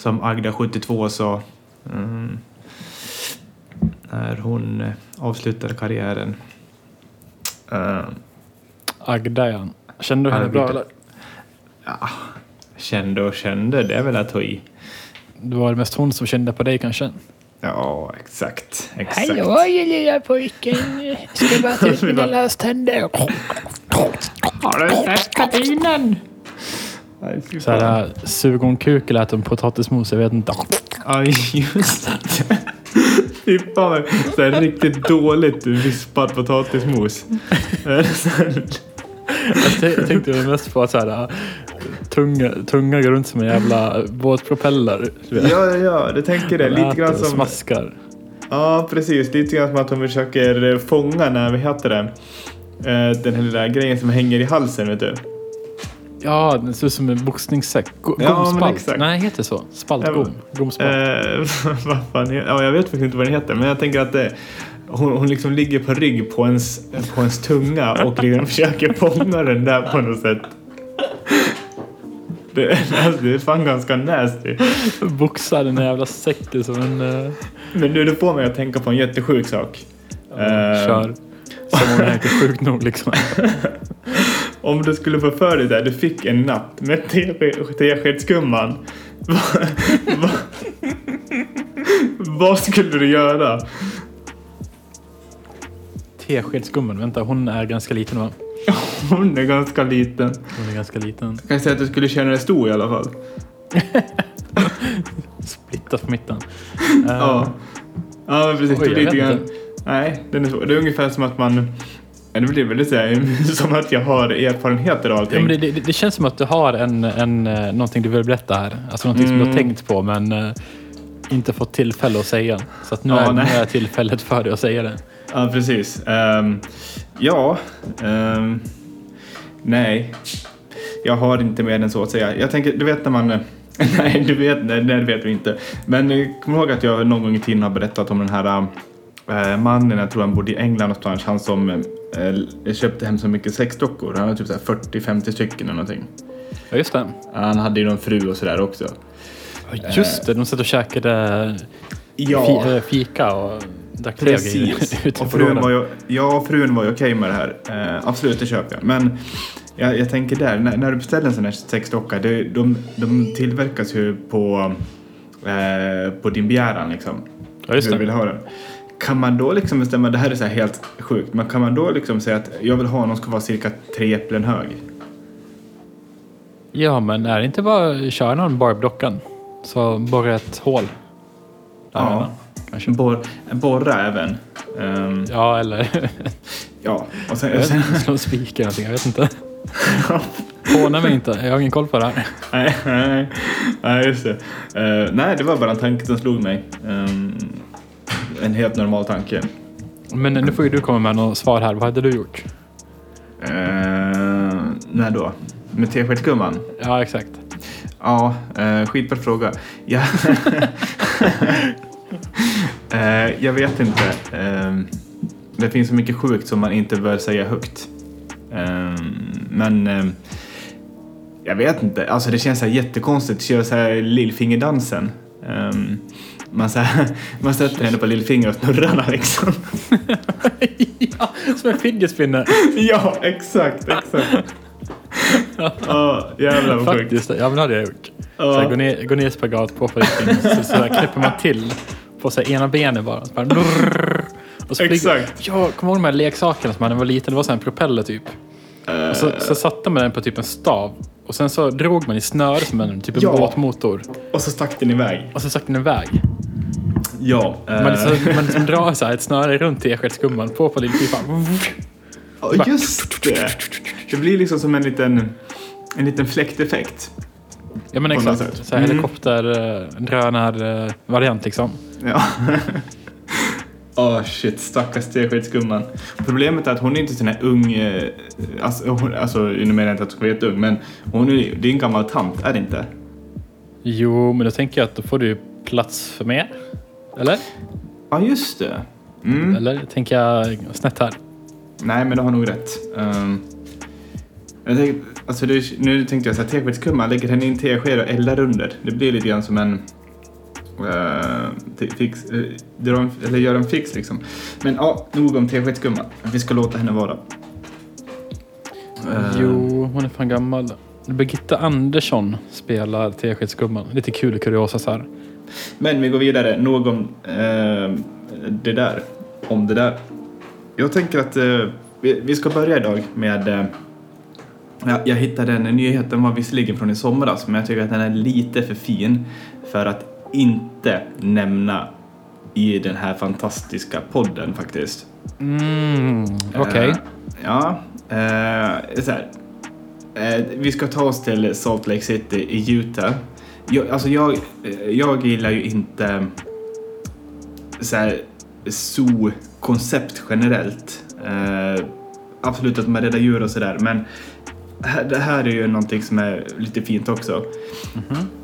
som Agda 72 sa mm, när hon eh, avslutade karriären. Uh, Agda ja. Kände du henne bra eller? Ja, kände och kände, det är väl att ta i. Det var mest hon som kände på dig kanske? Ja, exakt. exakt. Hallå lilla pojken. Ska bara ta ut mina löständer. Har du sett katinen? Så här, sug om kuk lät om potatismos, jag vet inte. Ja, just det. Fy fan, så här riktigt dåligt vispad potatismos. Jag tänkte mest på att så här, tunga, tunga går runt som en jävla båtpropeller. Ja, ja, ja, det tänker det. Lite grann som... Smaskar. Ja, precis. Lite grann som att hon försöker fånga, när vi heter det, Eh, den här lilla grejen som hänger i halsen, vet du. Ja, den ser ut som en boxningssäck. Go Ja, gomspalt. Nej, heter det så? Spaltgom? Ja, Gomspalt? Eh, vad fan, ja, jag vet faktiskt inte vad den heter, men jag tänker att det, hon, hon liksom ligger på rygg på ens, på ens tunga och liksom försöker fånga den där på något sätt. Det, alltså, det är fan ganska nasty. Boxar den jävla säcken som en... Uh, Men nu, det får mig att tänka på en jättesjuk sak. Eh, kör. Som om är inte sjuk nog liksom. Om du skulle få för dig det, du fick en natt med te- teskedsgumman. Vad va, vad skulle du göra? Teskedsgumman, vänta hon är ganska liten va? Hon är ganska liten. Hon är ganska liten. Jag kan säga att du skulle känna dig stor i alla fall. Splittas på mitten. Ja. Eh, Ja, precis. Oj, lite grann... Nej, den är svår. Det är ungefär som att man... Ja, Det blir så här, som att jag har erfarenheter av Ja, allting. men det, det, det känns som att du har en, en, eh, någonting du vill berätta här. Alltså någonting som du har Mm. tänkt på men eh, inte fått tillfälle att säga. Så att nu, Ja, är, nu är tillfället för dig att säga det. Ja, precis. Ehm, ja. ehm, nej. Jag har inte mer än så att säga. Jag tänker, du vet när man... Nej, du vet, nej, nej, det vet vi inte. Men eh, kom ihåg att jag någon gång i tiden har berättat om den här äh, mannen, jag tror han bodde i England någonstans, han som äh, köpte hem så mycket sexdockor. Han hade typ så här 40-50 stycken eller någonting. Ja, just det. Han hade ju någon fru och sådär också. Ja, Just det, de satt och käkade Ja, äh, fika och drack precis. Och frun var ju, ja, frun var ju okej med det här. Eh, absolut, det köper jag. Men jag, jag tänker där, när, när du beställer en sån här sexdocka, det, de, de tillverkas ju på, eh, på din begäran liksom. Ja, just hur du det. vill ha den. Kan man då liksom bestämma, det här är så här helt sjukt, men kan man då liksom säga att jag vill ha någon som ska vara cirka tre äpplen hög? Ja, men är det inte bara att köra någon Barbie-dockan? Så borra ett hål. Där Ja. kanske. Bor, borra även. Ehm, Ja, eller ja, och sen, jag sen, slå spik eller någonting. Jag vet inte. Håna mig inte. Jag har ingen koll på det här. Nej, nej, nej, just det. Eh, nej, det var bara en tanke som slog mig. Ehm, en helt normal tanke. Men nu får ju du komma med något svar här. Vad hade du gjort? Uh, när då? Med teskedsgumman? Ja, exakt. Ja, uh, skitbra fråga. Ja. Eh, jag vet inte. Ehm, det finns så mycket sjukt som man inte bör säga högt. Men jag vet inte. Alltså det känns så här jättekonstigt att köra så här lillfingerdansen. Man, så här, man sätter henne på lillfinger och snurrar den, liksom. ja, som en fidget spinner. ja, exakt, exakt. Ja, jävlar vad sjukt. Faktiskt, ja men det hade jag gjort. Ja. Så här, gå, ner, gå ner i spagat på fidget så, så här, knäpper man till på så här, ena benet bara. Så bara och så Exakt. Ja, kommer ihåg de här leksakerna som man när man var liten? Det var så här en propeller typ. Och så, så satte man den på typ en stav. Och sen så drog man i snöre som en typ en Ja. båtmotor. Och så stack den iväg. Och så stack den iväg. Ja. eh, Man liksom, man liksom drar så ett snöre runt teskedsgumman på på lillpipan. Ja, just det. Det blir liksom som en liten, en liten fläkteffekt. Ja men exakt. Så här Mm. helikopter, eh, eh, variant liksom. Ja. Åh shit, stackars teskedsgumman. Problemet är att hon är inte sån här ung, eh, alltså, hon, alltså nu menar jag inte att hon är jätteung, men hon är, det är en gammal tant, är det inte? Jo, men då tänker jag att då får du plats för mer. Eller? Ja, just det. Mm. Eller tänker jag snett här? Nej, men du har nog rätt. Um, Jag tänkte, alltså det, nu tänkte jag så här, teskedskumma, lägger den i en tesked och eldar under. Det blir lite grann som en te- fix, uh, dra en, eller gör en fix liksom. Men ja, nog om teskedskumma. Vi ska låta henne vara. Eh, Jo, hon är fan gammal. Birgitta Andersson spelar Teskedsgumman. Lite kul kuriosa så här. Men vi går vidare. Nog om eh, det där. Om det där. Jag tänker att eh, vi, vi ska börja idag med... Eh, ja, jag hittade en nyhet, den var visserligen från i somras, men jag tycker att den är lite för fin för att inte nämna i den här fantastiska podden faktiskt. Mm, okej. Eh, ja, eh, så här. Eh, vi ska ta oss till Salt Lake City i Utah. Jag, alltså jag, eh, jag gillar ju inte så här zoo-koncept generellt. Eh, absolut att man räddar djur och sådär, men det här är ju någonting som är lite fint också.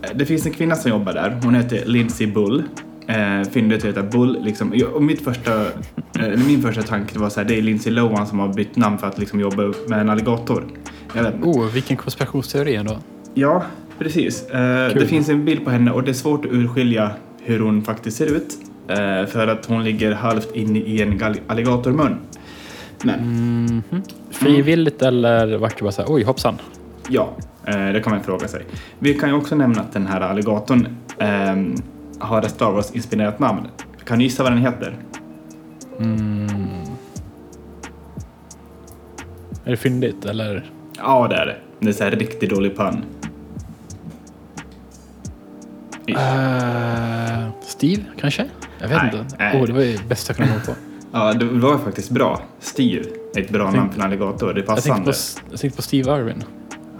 Eh, Det finns en kvinna som jobbar där. Hon heter Lindsay Bull. Eh, fyndet heter Bull. Liksom. Jag- Och mitt första, eh, eller min första tanke var så här, det är Lindsay Lohan som har bytt namn för att liksom jobba med en alligator. Vet. Oh, vilken konspirationsteori ändå. Ja, precis. Eh, Kul. det finns en bild på henne och det är svårt att urskilja hur hon faktiskt ser ut. Eh, för att hon ligger halvt inne i en alligatormun. Men Mhm. Frivilligt eller vart det bara så här, oj hoppsan. Ja, eh, det kan man fråga sig. Vi kan ju också nämna att den här alligatorn ehm, har ett Star Wars-inspirerat namn. Kan du gissa vad den heter? Mm. Är det fyndigt eller? Ja, det är det. Det är så här riktigt dålig pun. Uh, Steve kanske? Jag vet Nej, inte. nej. Oh, det var ju bästa jag kunde komma på. Ja, det var faktiskt bra. Steve är ett bra tänkte- namn för en alligator. Det är Jag tänkte, passande. på, jag tänkte på Steve Irwin.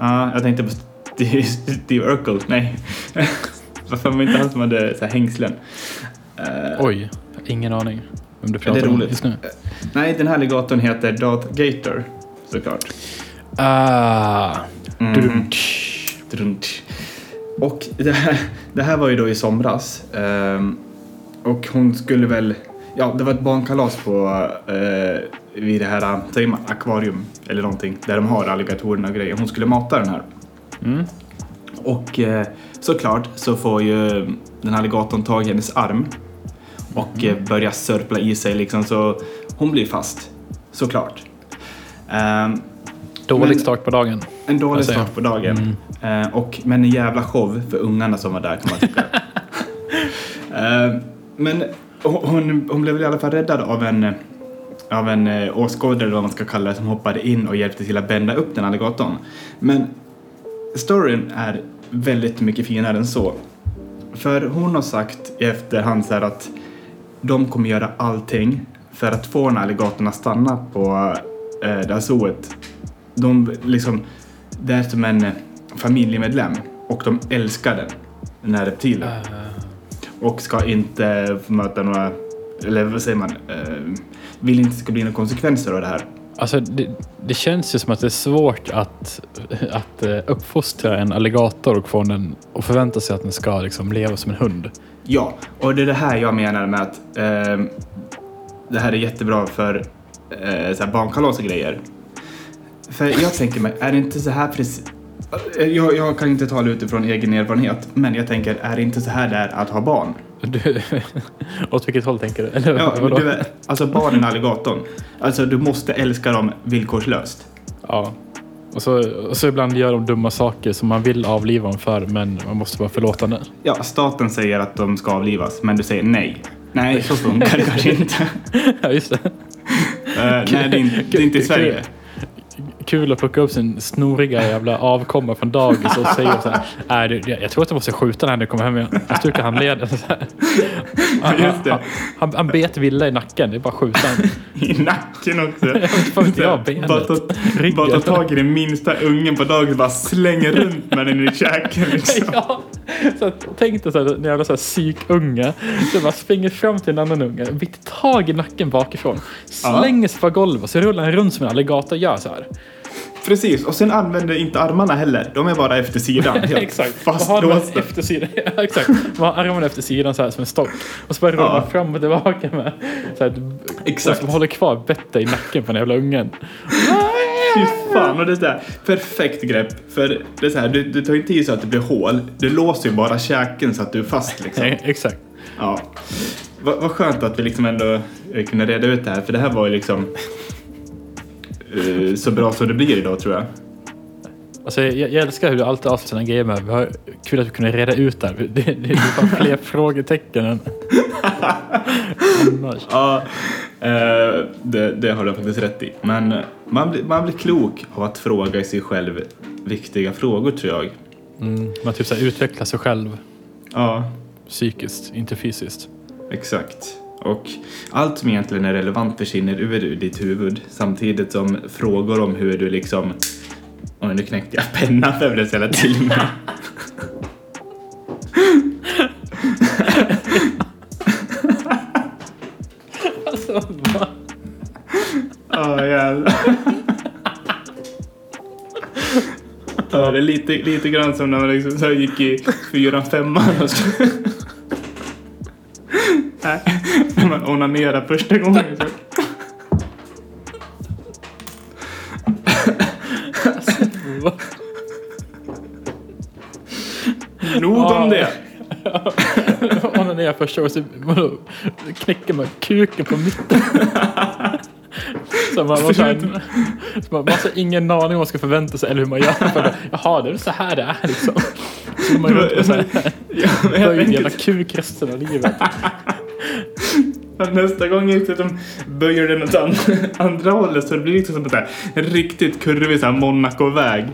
Ja, jag tänkte på Steve, Steve Urkel. Nej. Varför var inte han som hade så här hängslen? Eh, Oj, ingen aning vem du det pratar är om roligt. just nu. Nej, den här alligatorn heter Darth Gator. Såklart. Ah, Mhm. dudum-tsch. Drunt. Och det här, det här var ju då i somras. ehm, och hon skulle väl... Ja, det var ett barnkalas på uh, vid det här säger man, akvarium eller någonting där de har alligatorerna och grejer. Hon skulle mata den här. Mm. Och eh, såklart så får ju den här alligatorn tag i hennes arm och eh, börjar sörpla i sig liksom så hon blir fast. Såklart. Ehm, Dålig Men- start på dagen. en dålig start på dagen. Eh, och, men en jävla show för ungarna som var där kan man tycka. eh, men hon- hon, blev väl i alla fall räddad av en, av en eh, åskådare eller vad man ska kalla det som hoppade in och hjälpte till att bända upp den alligatorn. Men storyn är väldigt mycket finare än så. För hon har sagt i efterhand så här att de kommer göra allting för att få den alligatorn att stanna på eh, det här zooet. De liksom, det är som en eh, familjemedlem och de älskar den, den här reptilen. Eh, Och ska inte möta några, eller vad säger man, eh, vill inte att det ska bli några konsekvenser av det här. Alltså, det, det känns ju som att det är svårt att, att eh, uppfostra en alligator och få den och förvänta sig att den ska liksom leva som en hund. Ja, och det är det här jag menar med att eh, det här är jättebra för eh, så barnkalas och grejer. För jag tänker mig, är det inte så här precis... Jag, jag kan inte tala utifrån egen erfarenhet, men jag tänker, är det inte så här det är att ha barn? Du, åt vilket håll tänker du? Eller Ja, vadå? du, är- alltså barnen är alligatorn. Alltså du måste älska dem villkorslöst. Ja. Och så, och så ibland gör de dumma saker som man vill avliva dem för, men man måste vara förlåtande. Ja, staten säger att de ska avlivas, men du säger nej. Nej, så funkar det kanske inte. Ja, just det. Eh, nej, det är inte, det är inte i Sverige. Kul att plocka upp sin snoriga jävla avkomma från dagis och säga så här. Det- jag tror att jag måste skjuta den här när jag kommer hem. Jag stukar handleden. Han, Just det. han, han, han bet Villa i nacken. Det är bara att skjuta honom. I nacken också. Jag, benet. bara, ta, bara ta tag i den minsta ungen på dagis och bara slänger runt med den i käken. Liksom. Ja, så tänk dig så här, en jävla så här psykunge. Så bara springer fram till en annan unge, biter tag i nacken bakifrån, slänger sig på golvet och så rullar han runt som en alligator gör så här. Precis, och sen använder inte armarna heller. De är bara efter sidan. Exakt. Fastlåsta. efter sidan? Ja, exakt. Man har armarna efter sidan så här som en stock. Och så bara rullar man fram och tillbaka med. Så här, Exakt. Och så håller kvar bettet i nacken på den jävla ungen. Fy fan, och det är så här, perfekt grepp. För det är så här, du, du tar inte i så att det blir hål. Du låser ju bara käken så att du är fast liksom. Nej, exakt. Ja. Vad vad skönt att vi liksom ändå eh, kunde reda ut det här, för det här var ju liksom eh, så bra som det blir idag tror jag. Alltså, jag, jag älskar hur du alltid avslutar sina grejer med vi har kul att vi kunde reda ut det här. Det, det, det är fan fler frågetecken än annars. Ja, eh, det, det har du faktiskt rätt i. Men man, blir- man blir klok av att fråga sig själv viktiga frågor tror jag. Mm, man typ så här, utvecklar sig själv Ja, psykiskt, inte fysiskt. exakt. Och allt som egentligen är relevant försvinner ur ditt huvud samtidigt som frågor om hur du liksom... Oj, nu knäckte jag pennan för att ställa till mig. Alltså, va? Ja, jävlar. Ja, det är lite, lite grann som när man liksom så gick i fyran, femman och skulle... Nej, när man onanerade första gången. Så. Första gången så vadå, knäcker man kuken på mitten. Så man, man, så här, så man, man har ingen aning om vad man ska förvänta sig eller hur man gör. För det, Jaha, det är så här det är liksom. Så går man med så här, Ja, men jag jävla kuk resten av livet. nästa gång jag de böjer den åt an- andra hållet så det blir liksom som en riktigt kurvig Monaco-väg.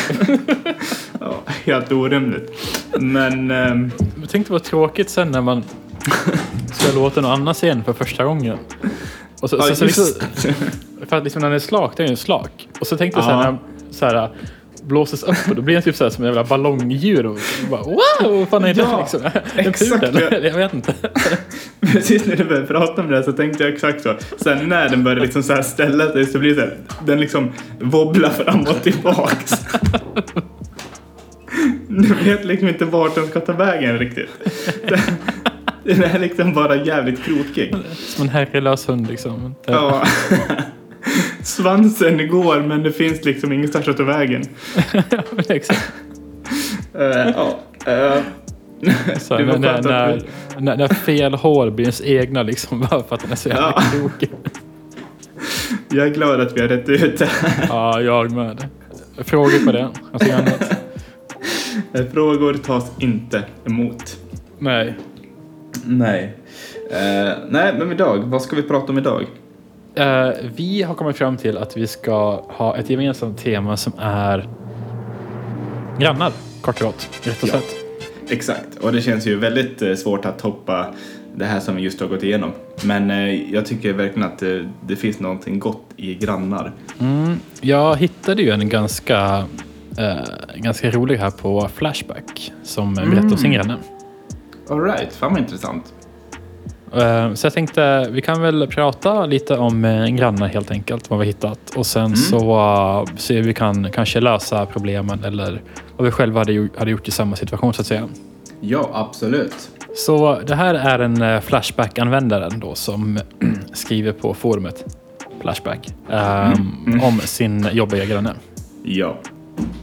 ja, helt orimligt. Men... ehm, Jag tänkte vad tråkigt sen när man ska låta någon annan se en för första gången. Och så, ja, så, så liksom, för att liksom när den är slak, det är ju en slak. Och så tänkte jag sen Ja. när den så här, blåses upp och då blir den typ så här som en jävla ballongdjur. Och bara, wow, vad fan är det Ja, liksom? Exakt. Jag vet inte. Precis när du började prata om det här så tänkte jag exakt så. Sen när den började liksom så här ställa sig så blir det så här, den liksom wobblar fram och tillbaks. Du vet liksom inte vart den ska ta vägen riktigt. Den är liksom bara jävligt krokig. Som en herrelös hund liksom. Ja. Svansen går men det finns liksom ingenstans att ta vägen. Exakt. Eh, ja. eh, Så när, när, när, när, fel hår blir ens egna liksom. Bara för att den är så jävla Ja. krokig. Jag är glad att vi har rätt ut det. Ja, jag med. Frågor på det? Någonting annat? Eh, Frågor tas inte emot. Nej. Nej. Eh, nej, men idag, vad ska vi prata om idag? Eh, vi har kommit fram till att vi ska ha ett gemensamt tema som är grannar, kort och gott. Rätt och Ja. slätt. Exakt, och det känns ju väldigt eh, svårt att toppa det här som vi just har gått igenom. Men eh, jag tycker verkligen att det finns någonting gott i grannar. Mm, jag hittade ju en ganska, ganska rolig här på Flashback som berättar om sin granne. Alright, fan vad intressant. Eh, Så jag tänkte vi kan väl prata lite om eh, grannar helt enkelt, vad vi hittat. Och sen så uh, se hur vi kan kanske lösa problemen eller vad vi själva hade, hade gjort i samma situation så att säga. Ja, absolut. Så det här är en eh, Flashback-användaren då som skriver på forumet Flashback ehm, om sin jobbiga granne. Ja.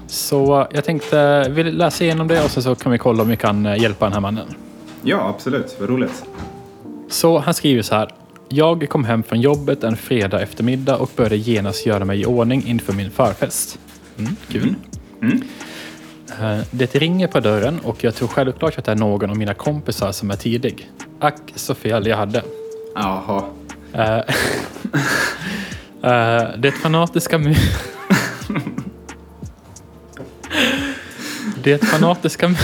Så jag tänkte vi läser igenom det och sen så kan vi kolla om vi kan eh, hjälpa den här mannen. Ja, absolut. Vad roligt. Så han skriver så här. Jag kom hem från jobbet en fredag eftermiddag och började genast göra mig i ordning inför min förfest. Mm, kul. Mm. Eh, Det ringer på dörren och jag tror självklart att det är någon av mina kompisar som är tidig. Ack så fel jag hade. Jaha. Eh, eh, det fanatiska... det fanatiska...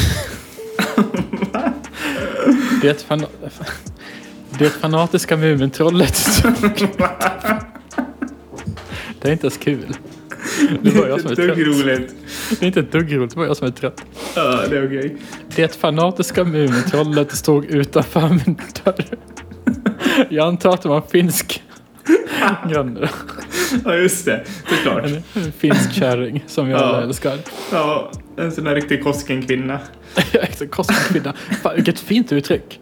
det, fan... det fanatiska Mumintrollet Det är inte ens kul. Det var jag som är Det är trött. roligt. Det är inte ett dugg roligt, det var jag som är trött. Ja, det är okej. Det fanatiska Mumintrollet stod utanför min dörr. Jag antar att det var en finsk granne. Ja, just det. Såklart. En, en finsk kärring som jag Ja. älskar. Ja, en sån där riktig Kosken-kvinna. Kosmokvinna. Fan, vilket fint uttryck.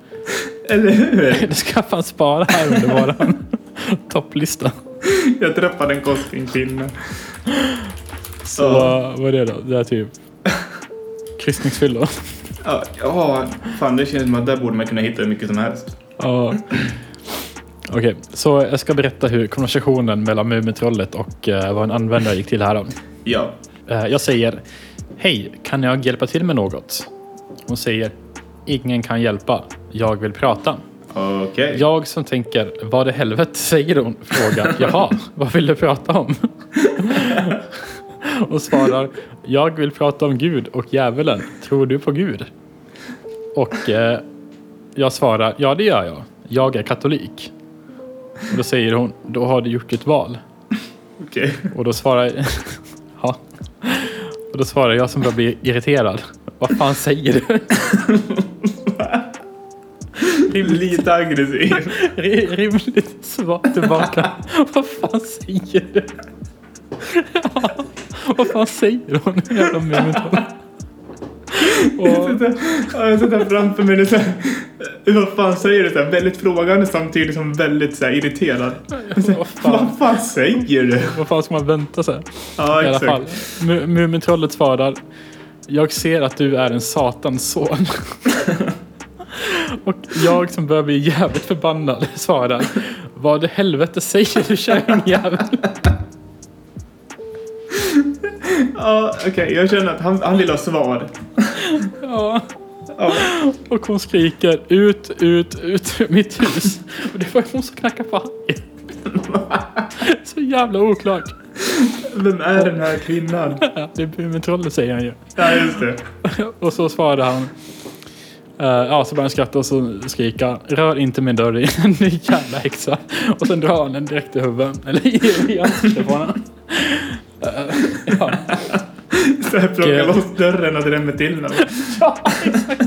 Eller hur? Det ska fan spara här under våran topplista. Jag träffade en Koskenkinne. Så vad är det då? Det är typ kryssningsfyllor. Ja, ja, fan det känns som att där borde man kunna hitta hur mycket som helst. Ja. Okej, så jag ska berätta hur konversationen mellan Mumintrollet och eh, vad en användare gick till här. Då. Ja. Eh, jag säger Hej, kan jag hjälpa till med något? Hon säger Ingen kan hjälpa. Jag vill prata. Okej. Jag som tänker Vad i helvete säger hon? Frågar Jaha, vad vill du prata om? och svarar Jag vill prata om Gud och djävulen. Tror du på Gud? Och eh, jag svarar Ja, det gör jag. Jag är katolik. Och då säger hon Då har du gjort ditt val. Okej. Och då svarar ja. Och då svarar jag som börjar bli irriterad. Vad fan säger du? Lite aggressiv. Rimligt svar tillbaka. Vad fan säger du? Ja, vad fan säger hon? Jävla Ja, Jag sitter framför mig och så här, vad fan säger du? Så här, väldigt frågande samtidigt som väldigt så här, irriterad. Så här, vad, fan, Vad fan säger du? vad fan ska man vänta sig? Ja, I alla exakt. fall. Mu- Mumintrollet svarar. Jag ser att du är en satans son. Och jag som börjar bli jävligt förbannad svarar. Vad i helvete säger du kärringjävel? Ja, okej. Jag känner att han, han vill ha svar. Ja. Ja. Och hon skriker ut, ut, ut ur mitt hus. Och det var hon som knackade på. Så jävla oklart. Vem är den här kvinnan? Det är Mumintrollet säger han ju. Ja, just det. Och så svarade han. Eh, ja, så började han skratta och så skrika. Rör inte min dörr in, din jävla häxa. Och sen drar han den direkt i huvudet. Eller i, ansiktet på honom. Eh, ja. Så här plocka Okej. loss dörren och drämmer till den. ja, exakt.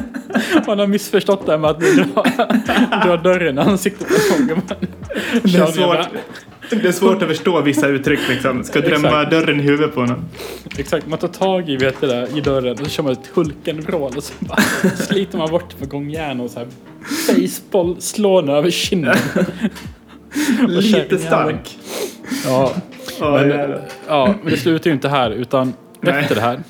Man har missförstått det här med att du drar, drar dörren i ansiktet på någon. Det är, svårt, det är svårt att förstå vissa uttryck liksom. Ska drämma dörren i huvudet på honom. Exakt, man tar tag i, vet det, i dörren och så kör man ett Hulken-vrål och så bara sliter man bort med gångjärn och så här baseball slår den över kinden. Lite stark. Ja, Ja, men, jävlar. ja, men det slutar ju inte här utan Nej. efter det här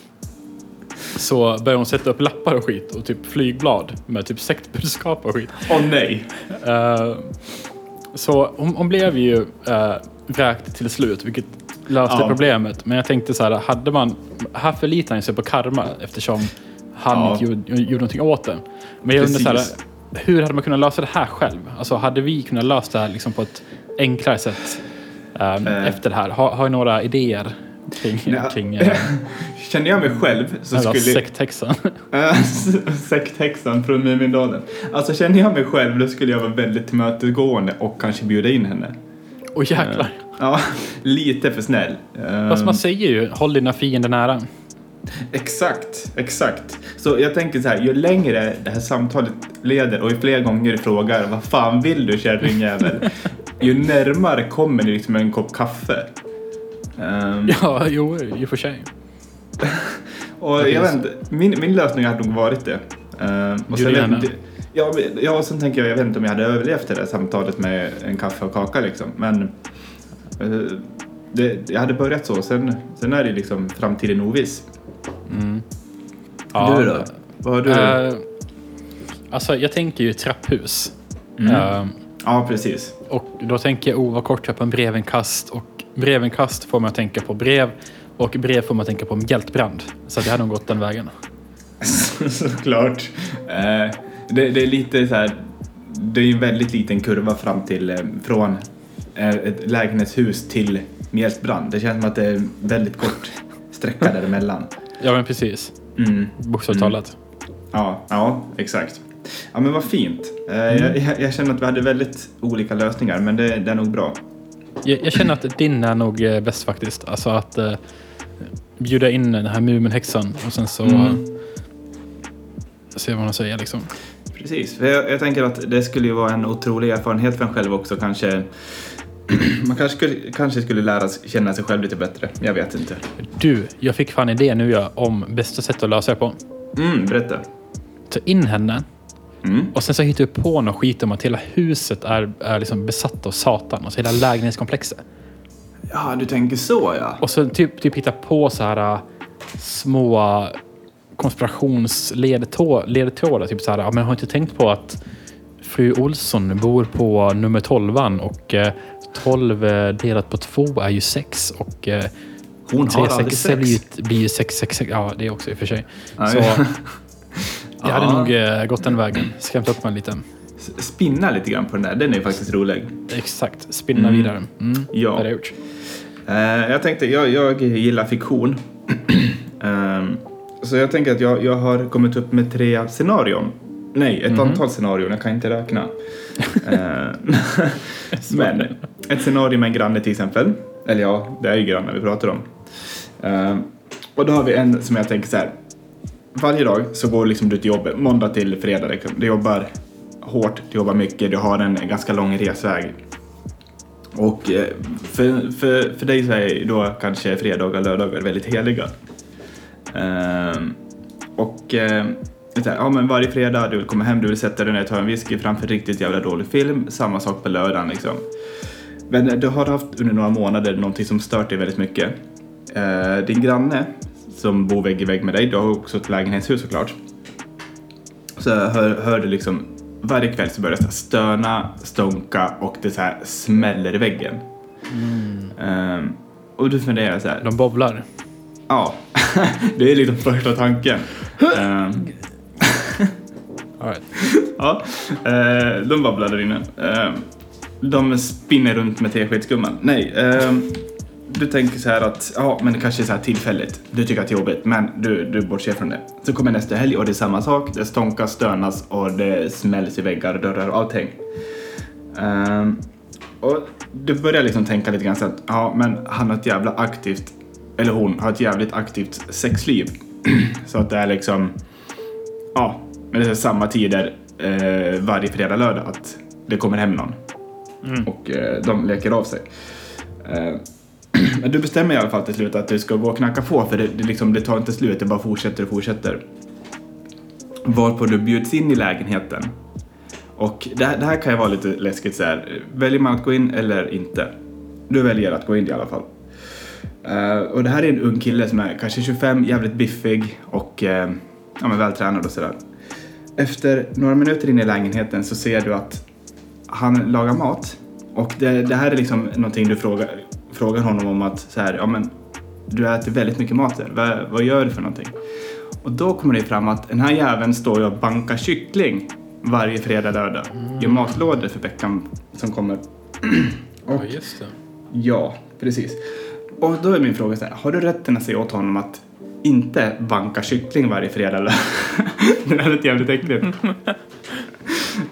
så börjar hon sätta upp lappar och skit och typ flygblad med typ sektbudskap och skit. Åh nej. Eh, så hon, hon blev ju uh, vräkt till slut, vilket löste Ja. problemet. Men jag tänkte så här, hade man... Här förlitar han sig på karma eftersom han Ja. inte gjorde, gjorde någonting åt det. Men jag undrar så här, hur hade man kunnat lösa det här själv? Alltså hade vi kunnat lösa det här liksom på ett enklare sätt ehm, Eh. efter det här? Har, har ni några idéer kring, Nej. kring uh, Känner jag mig själv så skulle... sekthäxan? Sekthäxan från Mumindalen. Alltså känner jag mig själv då skulle jag vara väldigt tillmötesgående och kanske bjuda in henne. Åh jäklar. Eh, Ja, lite för snäll. Fast man säger ju, håll dina fiender nära. Exakt, exakt. Så jag tänker så här, ju längre det här samtalet leder och ju fler gånger du frågar vad fan vill du kärringjävel? ju närmare kommer ni liksom en kopp kaffe. Ehm, Ja, jo, i och för sig. och jag vet inte, min, min lösning hade nog varit det. Ehm, och sen, ja, ja, och sen tänker jag, jag vet inte om jag hade överlevt det där samtalet med en kaffe och kaka liksom. Men eh, det, jag hade börjat så, sen, sen är det liksom framtiden oviss. Ja, du då? Vad har du? Eh, alltså, jag tänker ju trapphus. Mm. Eh, ja, precis. och då tänker jag, oh vad kort jag på en brevinkast. Och brevinkast får man tänka på brev. Och brev får man tänka på mjältbrand. Så det hade nog gått den vägen. Såklart. Eh, det, det är lite så här, det är en väldigt liten kurva fram till, eh, från eh, ett lägenhetshus till mjältbrand. Det känns som att det är en väldigt kort sträcka däremellan. Ja men precis. Mm. Bokstavligt talat. Ja, ja, exakt. Ja, men vad fint. Eh, jag, jag, jag känner att vi hade väldigt olika lösningar, men det, det är nog bra. Jag, jag känner att din är nog eh, bäst faktiskt. Alltså att bjuda in den här Muminhäxan och sen så Mm. se vad man säger liksom. Precis. Jag, jag tänker att det skulle ju vara en otrolig erfarenhet för en själv också. Kanske, man kanske skulle, kanske skulle lära sig känna sig själv lite bättre. Jag vet inte. Du, jag fick fan idé nu ja, om bästa sätt att lösa det på. Mm, berätta. Ta in henne Mm. och sen så hittar du på något skit om att hela huset är, är liksom besatt av Satan. Alltså hela lägenhetskomplexet. Ja, du tänker så ja. Och så typ, typ hitta på så här äh, små konspirationsledtrådar. Typ så här, ja, men har inte tänkt på att fru Olsson bor på nummer 12 och eh, 12 eh, delat på 2 är ju 6 och eh, Hon har aldrig 3 blir ju, sex. blir ju 666. Ja, det är också i och för sig. Ja, Så ja. jag hade nog eh, gått den vägen. Skrämt upp mig lite. Spinna lite grann på den där, den är faktiskt rolig. Exakt, spinna Mm. vidare. Mm, Ja. Det jag gjort. Eh, jag tänkte, jag, jag gillar fiktion. Ehm, så jag tänker att jag, jag har kommit upp med tre scenarion. Nej, ett Mhm. antal scenarion, jag kan inte räkna. Eh, Men ett scenario med en granne till exempel. Eller ja, det är ju grannar vi pratar om. Ehm, och då har vi en som jag tänker så här. Varje dag så går liksom du till jobbet, måndag till fredag. liksom. Du jobbar hårt, du jobbar mycket, du har en ganska lång resväg. Och eh, för, för, för dig så är då kanske fredagar och lördagar väldigt heliga. Ehm, och eh, här, ja, men varje fredag, du vill komma hem, du vill sätta dig ner och ta en whisky framför en riktigt jävla dålig film. Samma sak på lördagen liksom. Men eh, du har haft under några månader någonting som stört dig väldigt mycket. Eh, din granne som bor vägg i vägg med dig, du har också ett lägenhetshus såklart. Så hör, hör du liksom varje kväll så börjar det så stöna, stånka och det så här smäller i väggen. Ehm, och du funderar så här, De bovlar. ja, det är liksom första tanken. All right. ja, eh, de babblar där inne. Ehm, de spinner runt med teskedsgumman. Nej, ehm, du tänker så här att ja, men det kanske är så här tillfälligt. Du tycker att det är jobbigt, men du, du bortser från det. Så kommer nästa helg och det är samma sak. Det stånkas, stönas och det smälls i väggar, dörrar och allting. Ehm, och du börjar liksom tänka lite grann så att ja, men han har ett jävla aktivt, eller hon har ett jävligt aktivt sexliv. så att det är liksom, ja, men det är samma tider eh, varje fredag, lördag att det kommer hem någon. Och eh, de leker av sig. Eh, men du bestämmer i alla fall till slut att du ska gå och knacka på för det, det, liksom, det tar inte slut, det bara fortsätter och fortsätter. Varpå du bjuds in i lägenheten. Och det, här- det här kan ju vara lite läskigt så här. Väljer man att gå in eller inte? Du väljer att gå in i alla fall. Uh, och det här är en ung kille som är kanske 25, jävligt biffig och uh, ja, men vältränad och sådär. Efter några minuter in i lägenheten så ser du att han lagar mat. Och det, det här är liksom någonting du frågar, frågar honom om att så här, ja men du äter väldigt mycket mat där. Vad, vad gör du för någonting? Och då kommer det fram att den här jäveln står och bankar kyckling varje fredag, lördag. Gör matlådor för veckan som kommer. Ja, just det. Ja, precis. Och då är min fråga så här, har du rätten att säga åt honom att inte banka kyckling varje fredag eller? det är jävligt äckligt.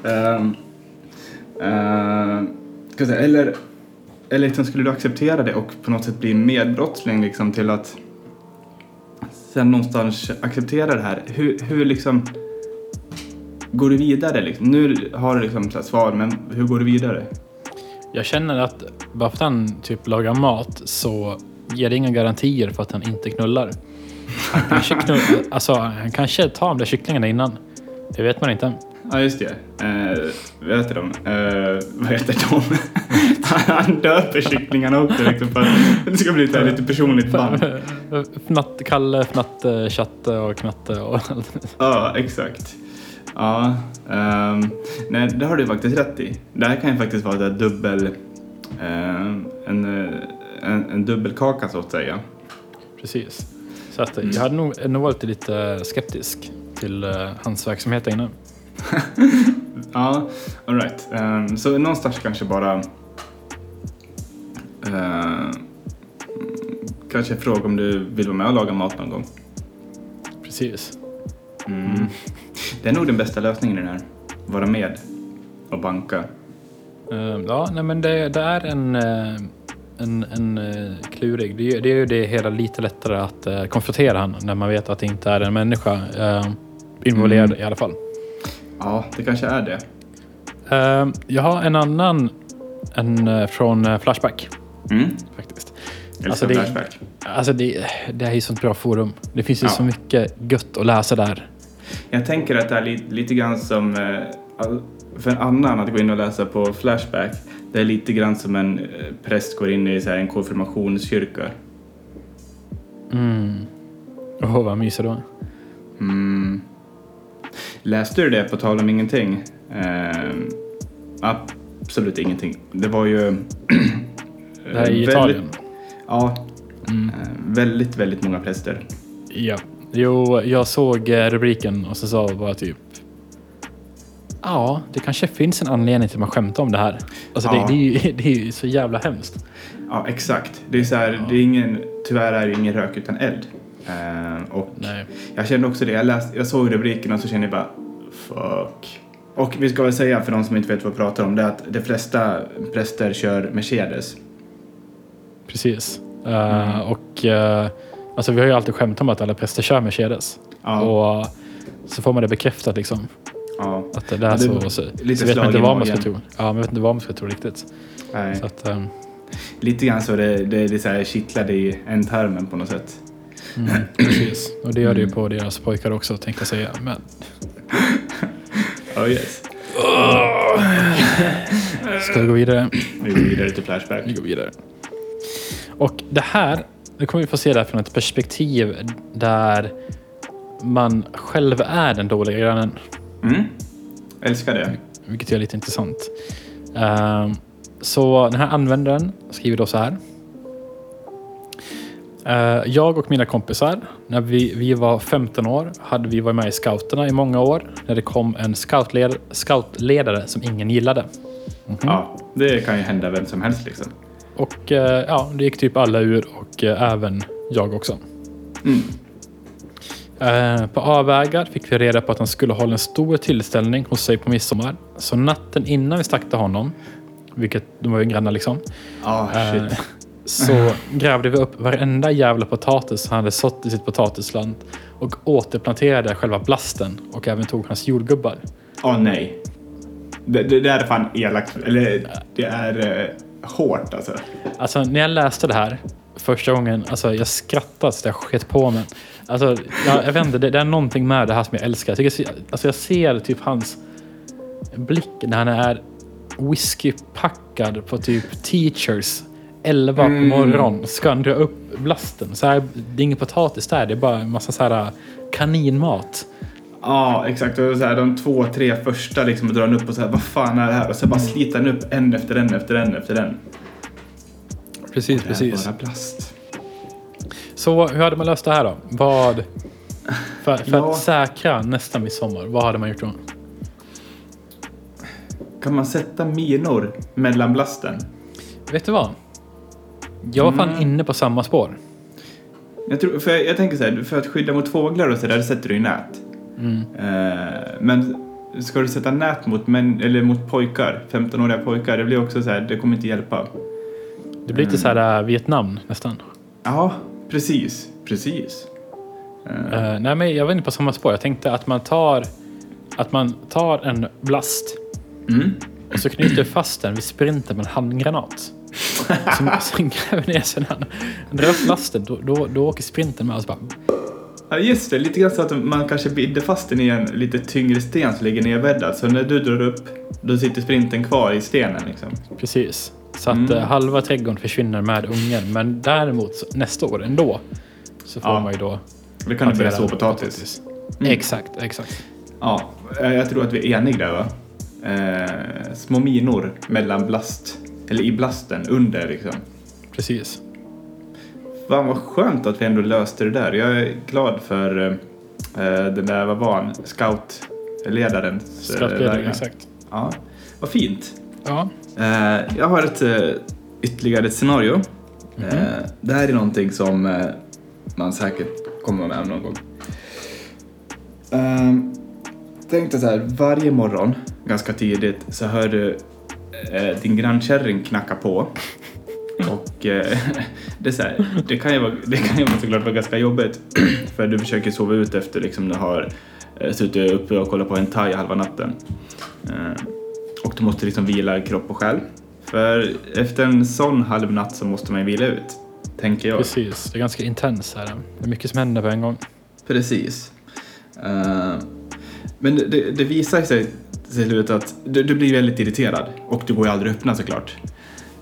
um, säga, eller eller liksom, skulle du acceptera det och på något sätt bli medbrottsling liksom till att sen någonstans acceptera det här? Hur, hur liksom går du vidare liksom? Nu har du liksom svar, men hur går du vidare? Jag känner att bara för att han typ lagar mat så ger det inga garantier för att han inte knullar. Han kanske, knull, alltså, han kanske tar de där kycklingarna innan. Det vet man inte. Ja, just det. Eh, vad heter de? Eh, vad heter de? Han döper kycklingarna också liksom för att det ska bli ett lite personligt band. Fnatt, Kalle, Fnatte, Chatte och Knatte och allt. Ja, exakt. Ja, ehm, nej, det har du faktiskt rätt i. Det här kan ju faktiskt vara ett dubbel, ehm, en, eh, en, en dubbelkaka så att säga. Precis. Så att jag hade nog, nog varit lite skeptisk till eh, hans verksamhet inne. Ja, alright. Um, så någonstans kanske bara eh, kanske fråga om du vill vara med och laga mat någon gång. Precis. Mm. Det är nog den bästa lösningen i den här. Vara med och banka. Eh, ja, nej, men det, det är en, eh, en, en eh, klurig. Det, är- det är ju det hela lite lättare att uh, konfrontera han när man vet att det inte är en människa eh, involverad Mm. i alla fall. Ja, det kanske är det. Eh, jag har en annan en, från Flashback Mm. faktiskt. Alltså, det- Flashback. Alltså det, det är ju sånt bra forum. Det finns ju Ja. så mycket gött att läsa där. Jag tänker att det är li- lite grann som, eh, för en annan att gå in och läsa på Flashback, det är lite grann som en eh, präst går in i så en konfirmationskyrka. Mm. Åh, vad mysigt då. Mm. Läste du det på tal om ingenting? Eh, absolut ingenting. Det var ju... Det här är i väldigt- Italien. Ja, Mm. eh, väldigt, väldigt många präster. Ja. Jo, jag såg eh, rubriken och så sa jag bara typ Ja, det kanske finns en anledning till att man skämtar om det här. Alltså Ja. det, det, är ju, det är ju så jävla hemskt. Ja, exakt. Det är så här, det är ingen, tyvärr är det ingen rök utan eld. Eh, och Nej. jag kände också det. Jag, läste, jag såg rubriken och så kände jag bara fuck. Och vi ska väl säga för de som inte vet vad vi pratar om det är att de flesta präster kör Mercedes. Precis. Eh, och eh, alltså vi har ju alltid skämt om att alla präster kör Mercedes. Ja, Och så får man det bekräftat liksom. ja. Att det är så. så, lite vet man inte vad man ska tro. Ja, man vet inte vad man ska tro riktigt. Nej. Så att, ehm, Lite grann så det, det, det så här kittlade i ändtarmen på något sätt. mm, precis. Och det gör det ju på deras pojkar också tänkte jag säga. Men Oh yes. ska vi gå vidare? Vi går vidare till Flashback. Vi går vidare. Och det här, det kommer vi få se där från ett perspektiv där man själv är den dåliga grannen. Mm. Älskar det. Vilket är lite intressant. Ehm, så den här användaren skriver då så här. Eh, jag och mina kompisar, när vi, vi var 15 år, hade vi varit med i scouterna i många år. När det kom en scoutled, scoutledare som ingen gillade. Ja, det kan ju hända vem som helst liksom. Och eh, ja, det gick typ alla ur och eh, även jag också. Mm. Eh, på avvägar fick vi reda på att han skulle hålla en stor tillställning hos sig på midsommar. Så natten innan vi stack till honom, vilket de var ju grannar liksom, Ja, eh, så grävde vi upp varenda jävla potatis han hade sått i sitt potatisland och återplanterade själva blasten och även tog hans jordgubbar. Åh nej. Det, det där är fan elakt. Eller det är hårt alltså. Alltså när jag läste det här första gången, alltså jag skrattade så jag sket på mig. Alltså, jag, jag vet inte, det, det är någonting med det här som jag älskar. Jag, tycker, alltså jag ser typ hans blick när han är whiskypackad på typ teachers 11 på Mm. morgonen. Ska han dra upp blasten. Så här, det är ingen potatis där, det är bara en massa så här kaninmat. Ja, exakt. Och så här, de två, tre första liksom drar han upp och så här, vad fan är det här? Och så bara sliter han upp en efter en efter en efter en. Precis, Det är bara plast. Så hur hade man löst det här då? Vad... För, för Ja. att säkra nästa midsommar, vad hade man gjort då? Kan man sätta minor mellan blasten? Vet du vad? Jag var fan Mm. inne på samma spår. Jag, tror, för jag, jag tänker så här, för att skydda mot fåglar och så där sätter du ju nät. Mm. Eh, men ska du sätta nät mot, män, eller mot pojkar, 15-åriga pojkar, det blir också så här, det kommer inte hjälpa. Det blir lite så här äh, Vietnam nästan. Ja, precis. Precis. Eh, Uh, nej, men jag var inne på samma spår. Jag tänkte att man tar, att man tar en blast mm. och så knyter fast den vid sprinten med en handgranat. Sen, sen gräver ner sig när han drar upp lasten. Då, då, då åker sprinten med och så bara... Ja, just det. Lite grann så att man kanske binder fast den i en lite tyngre sten som ligger nedbäddad. Så när du drar upp, då sitter sprinten kvar i stenen liksom. Precis. Så att Mm. eh, halva trädgården försvinner med ungen. Men däremot nästa år ändå så får Ja. man ju då... Då kan du börja så plantera potatis. Mm. Exakt, exakt. Ja, eh, jag tror att vi är eniga där va? Eh, små minor mellan blast, eller i blasten under liksom. Precis. Fan vad skönt att vi ändå löste det där. Jag är glad för eh, den där, vad var han, scoutledaren. Skrattledare, exakt. Ja, vad fint. Ja. Eh, jag har ett eh, ytterligare ett scenario. Eh, det här är någonting som eh, man säkert kommer med någon gång. Eh, tänk dig så här, varje morgon ganska tidigt så hör du eh, din grannkärring knacka på. Och eh, det, är så här, det kan ju vara, det kan ju vara såklart vara ganska jobbigt för du försöker sova ut efter liksom du har eh, suttit uppe och kollat på en thai halva natten. Eh, och du måste liksom vila kropp och själ. För efter en sån halv natt så måste man ju vila ut, tänker jag. Precis. Det är ganska intens här. Det är mycket som händer på en gång. Precis. Eh, men det, det, det visar sig till slut att du, du blir väldigt irriterad och du går ju aldrig att öppna såklart.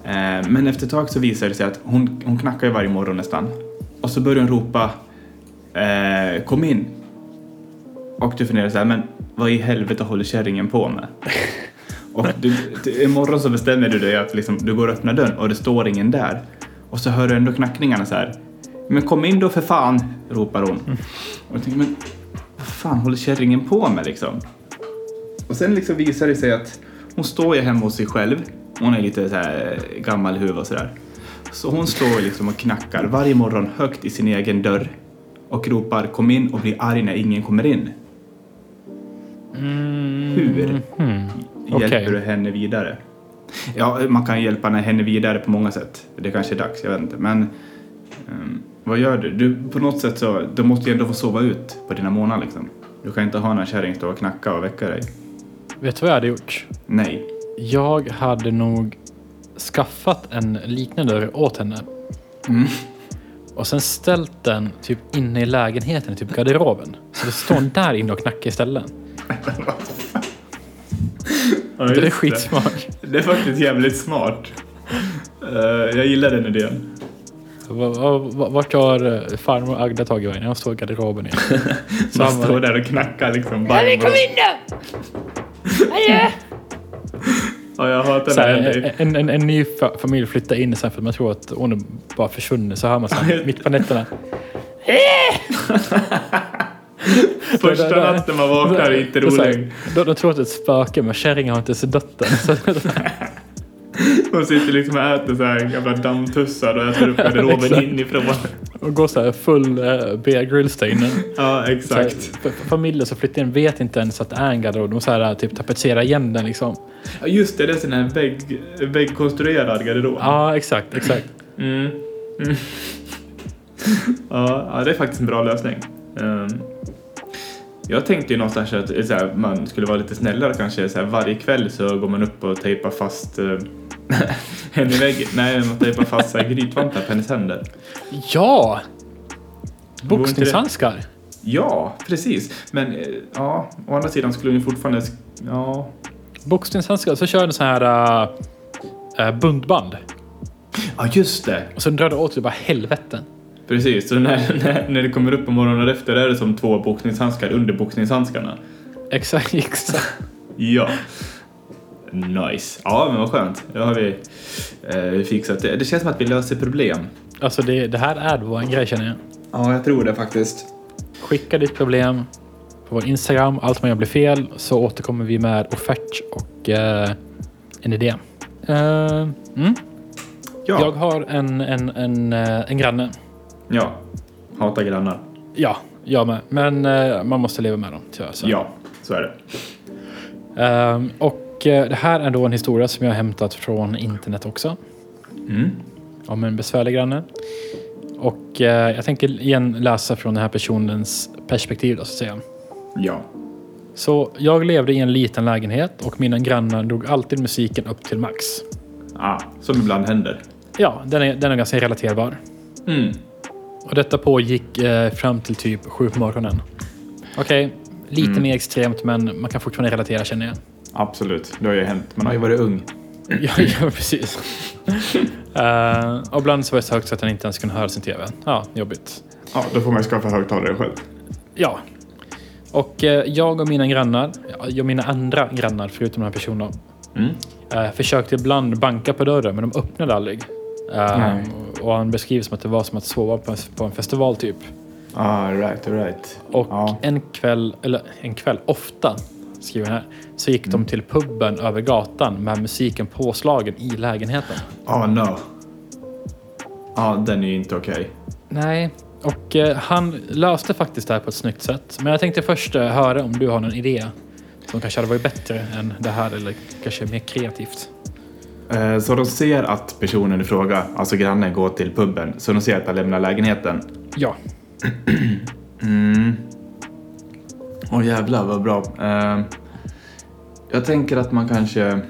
Eh, men efter ett tag så visar det sig att hon, hon knackar varje morgon nästan. Och så börjar hon ropa eh, kom in. Och du funderar så här, men vad i helvete håller kärringen på med? Och du, du, imorgon så bestämmer du dig att liksom, du går och öppnar dörren och det står ingen där. Och så hör du ändå knackningarna så här. Men kom in då för fan, ropar hon. Och jag tänker, men vad fan håller kärringen på med liksom? Och sen liksom visar det sig att hon står ju hemma hos sig själv. Hon är lite så här gammal i huvudet och sådär. Så hon står liksom och knackar varje morgon högt i sin egen dörr och ropar kom in och blir arg när ingen kommer in. Hur Mm. hjälper Okej. du henne vidare? Ja, man kan hjälpa henne vidare på många sätt. Det kanske är dags, jag vet inte. Men ehm, vad gör du? du? På något sätt så, du måste ju ändå få sova ut på dina månader liksom. Du kan inte ha någon kärring stå och knacka och väcka dig. Vet du vad jag hade gjort? Nej. Jag hade nog skaffat en liknande dörr åt henne. Mm. Och sen ställt den typ inne i lägenheten, i typ garderoben. Så det står hon där inne och knackar istället. Ja, Det är skitsmart. Det är faktiskt jävligt smart. Eh, jag gillar den idén. Va- va- va- Vart har eh, farmor Agda tagit vägen? Jag står i garderoben igen. Man Samma. står där och knackar liksom kom in då! Hallå! Ja, jag Så när det här, en, en, en ny fa- familj flyttar in sen för att man tror att hon är bara försvunnit. Så hör man så här, mitt på nätterna. Första natten man vaknar är inte så här, rolig. De tror att det är ett spöke men kärringen har inte ens dött än. Hon sitter liksom och äter så här gamla dammtussar och äter upp garderoben inifrån. och går så här full uh, Bear Grylls där inne. Ja, här, exakt. f- familjer som flyttar in vet inte ens att det är en garderob. De så här, typ tapetserar igen den liksom. Ja, just det, det är sån här vägg, väggkonstruerad garderob. Ja, exakt, exakt. Mm. Mm. ja, det är faktiskt en bra lösning. Ehm, jag tänkte ju någonstans att eh, så här, man skulle vara lite snällare kanske. Så här, varje kväll så går man upp och tejpar fast uh, henne i väggen. Nej, man tejpar fast grytvantar på hennes händer. Ja! Boxningshandskar. Ja, precis. Men eh, ja, å andra sidan skulle hon ju fortfarande... Ja, Boxningshandskar. Så kör du så här uh, bundband. ja just det. Och så drar du åt dig bara helvete. Precis, så när, när, när det kommer upp på morgonen efter är det som två boxningshandskar under boxningshandskarna. Exakt, exakt. Ja. Nice. Ja, men vad skönt. Då har vi eh, fixat det. Det känns som att vi löser problem. Alltså det, det här är vår grej känner jag. Ja, jag tror det faktiskt. Skicka ditt problem på vår Instagram. Allt man gör blir fel. Så återkommer vi med offert och eh, en idé. Eh, mm. Ja. Jag har en, en, en, eh, en granne. Ja. Hata grannar. Ja, jag med. Men eh, man måste leva med dem tyvärr. Så. Ja, så är det. Ehm, och det här är då en historia som jag har hämtat från internet också. Mm. Om en besvärlig granne. Och eh, jag tänker igen läsa från den här personens perspektiv då, så att säga. Ja. Så jag levde i en liten lägenhet och mina grannar drog alltid musiken upp till max. Ah, som ibland händer. Ja, den är, den är ganska relaterbar. Mm. Och detta pågick eh, fram till typ sju på morgonen. Okej, lite Mm. mer extremt men man kan fortfarande relatera känner jag. Absolut, det har ju hänt. Man har ju varit ung. ja, ja, precis. Eh, och ibland så var det så högt så att han inte ens kunde höra sin TV. Ja, jobbigt. Ja, då får man ju skaffa högtalare själv. Ja. Och eh, jag och mina grannar, jag och mina andra grannar förutom den här personen, Mm. eh, försökte ibland banka på dörren men de öppnade aldrig. Nej. och han beskriver som att det var som att sova på en, på en festival typ. Ah, right, right. Och Ja. en kväll, eller en kväll, ofta, skriver här, så gick de till puben över gatan med musiken påslagen i lägenheten. Ah, no. Ja, den är ju inte okej. Nej, och eh, han löste faktiskt det här på ett snyggt sätt. Men jag tänkte först eh, höra om du har någon idé som kanske hade varit bättre än det här eller kanske mer kreativt. Eh, Så de ser att personen i fråga, alltså grannen, går till puben. Så de ser att han lämnar lägenheten. Ja, Mm. Åh jävlar vad bra. Eh, jag tänker att man kanske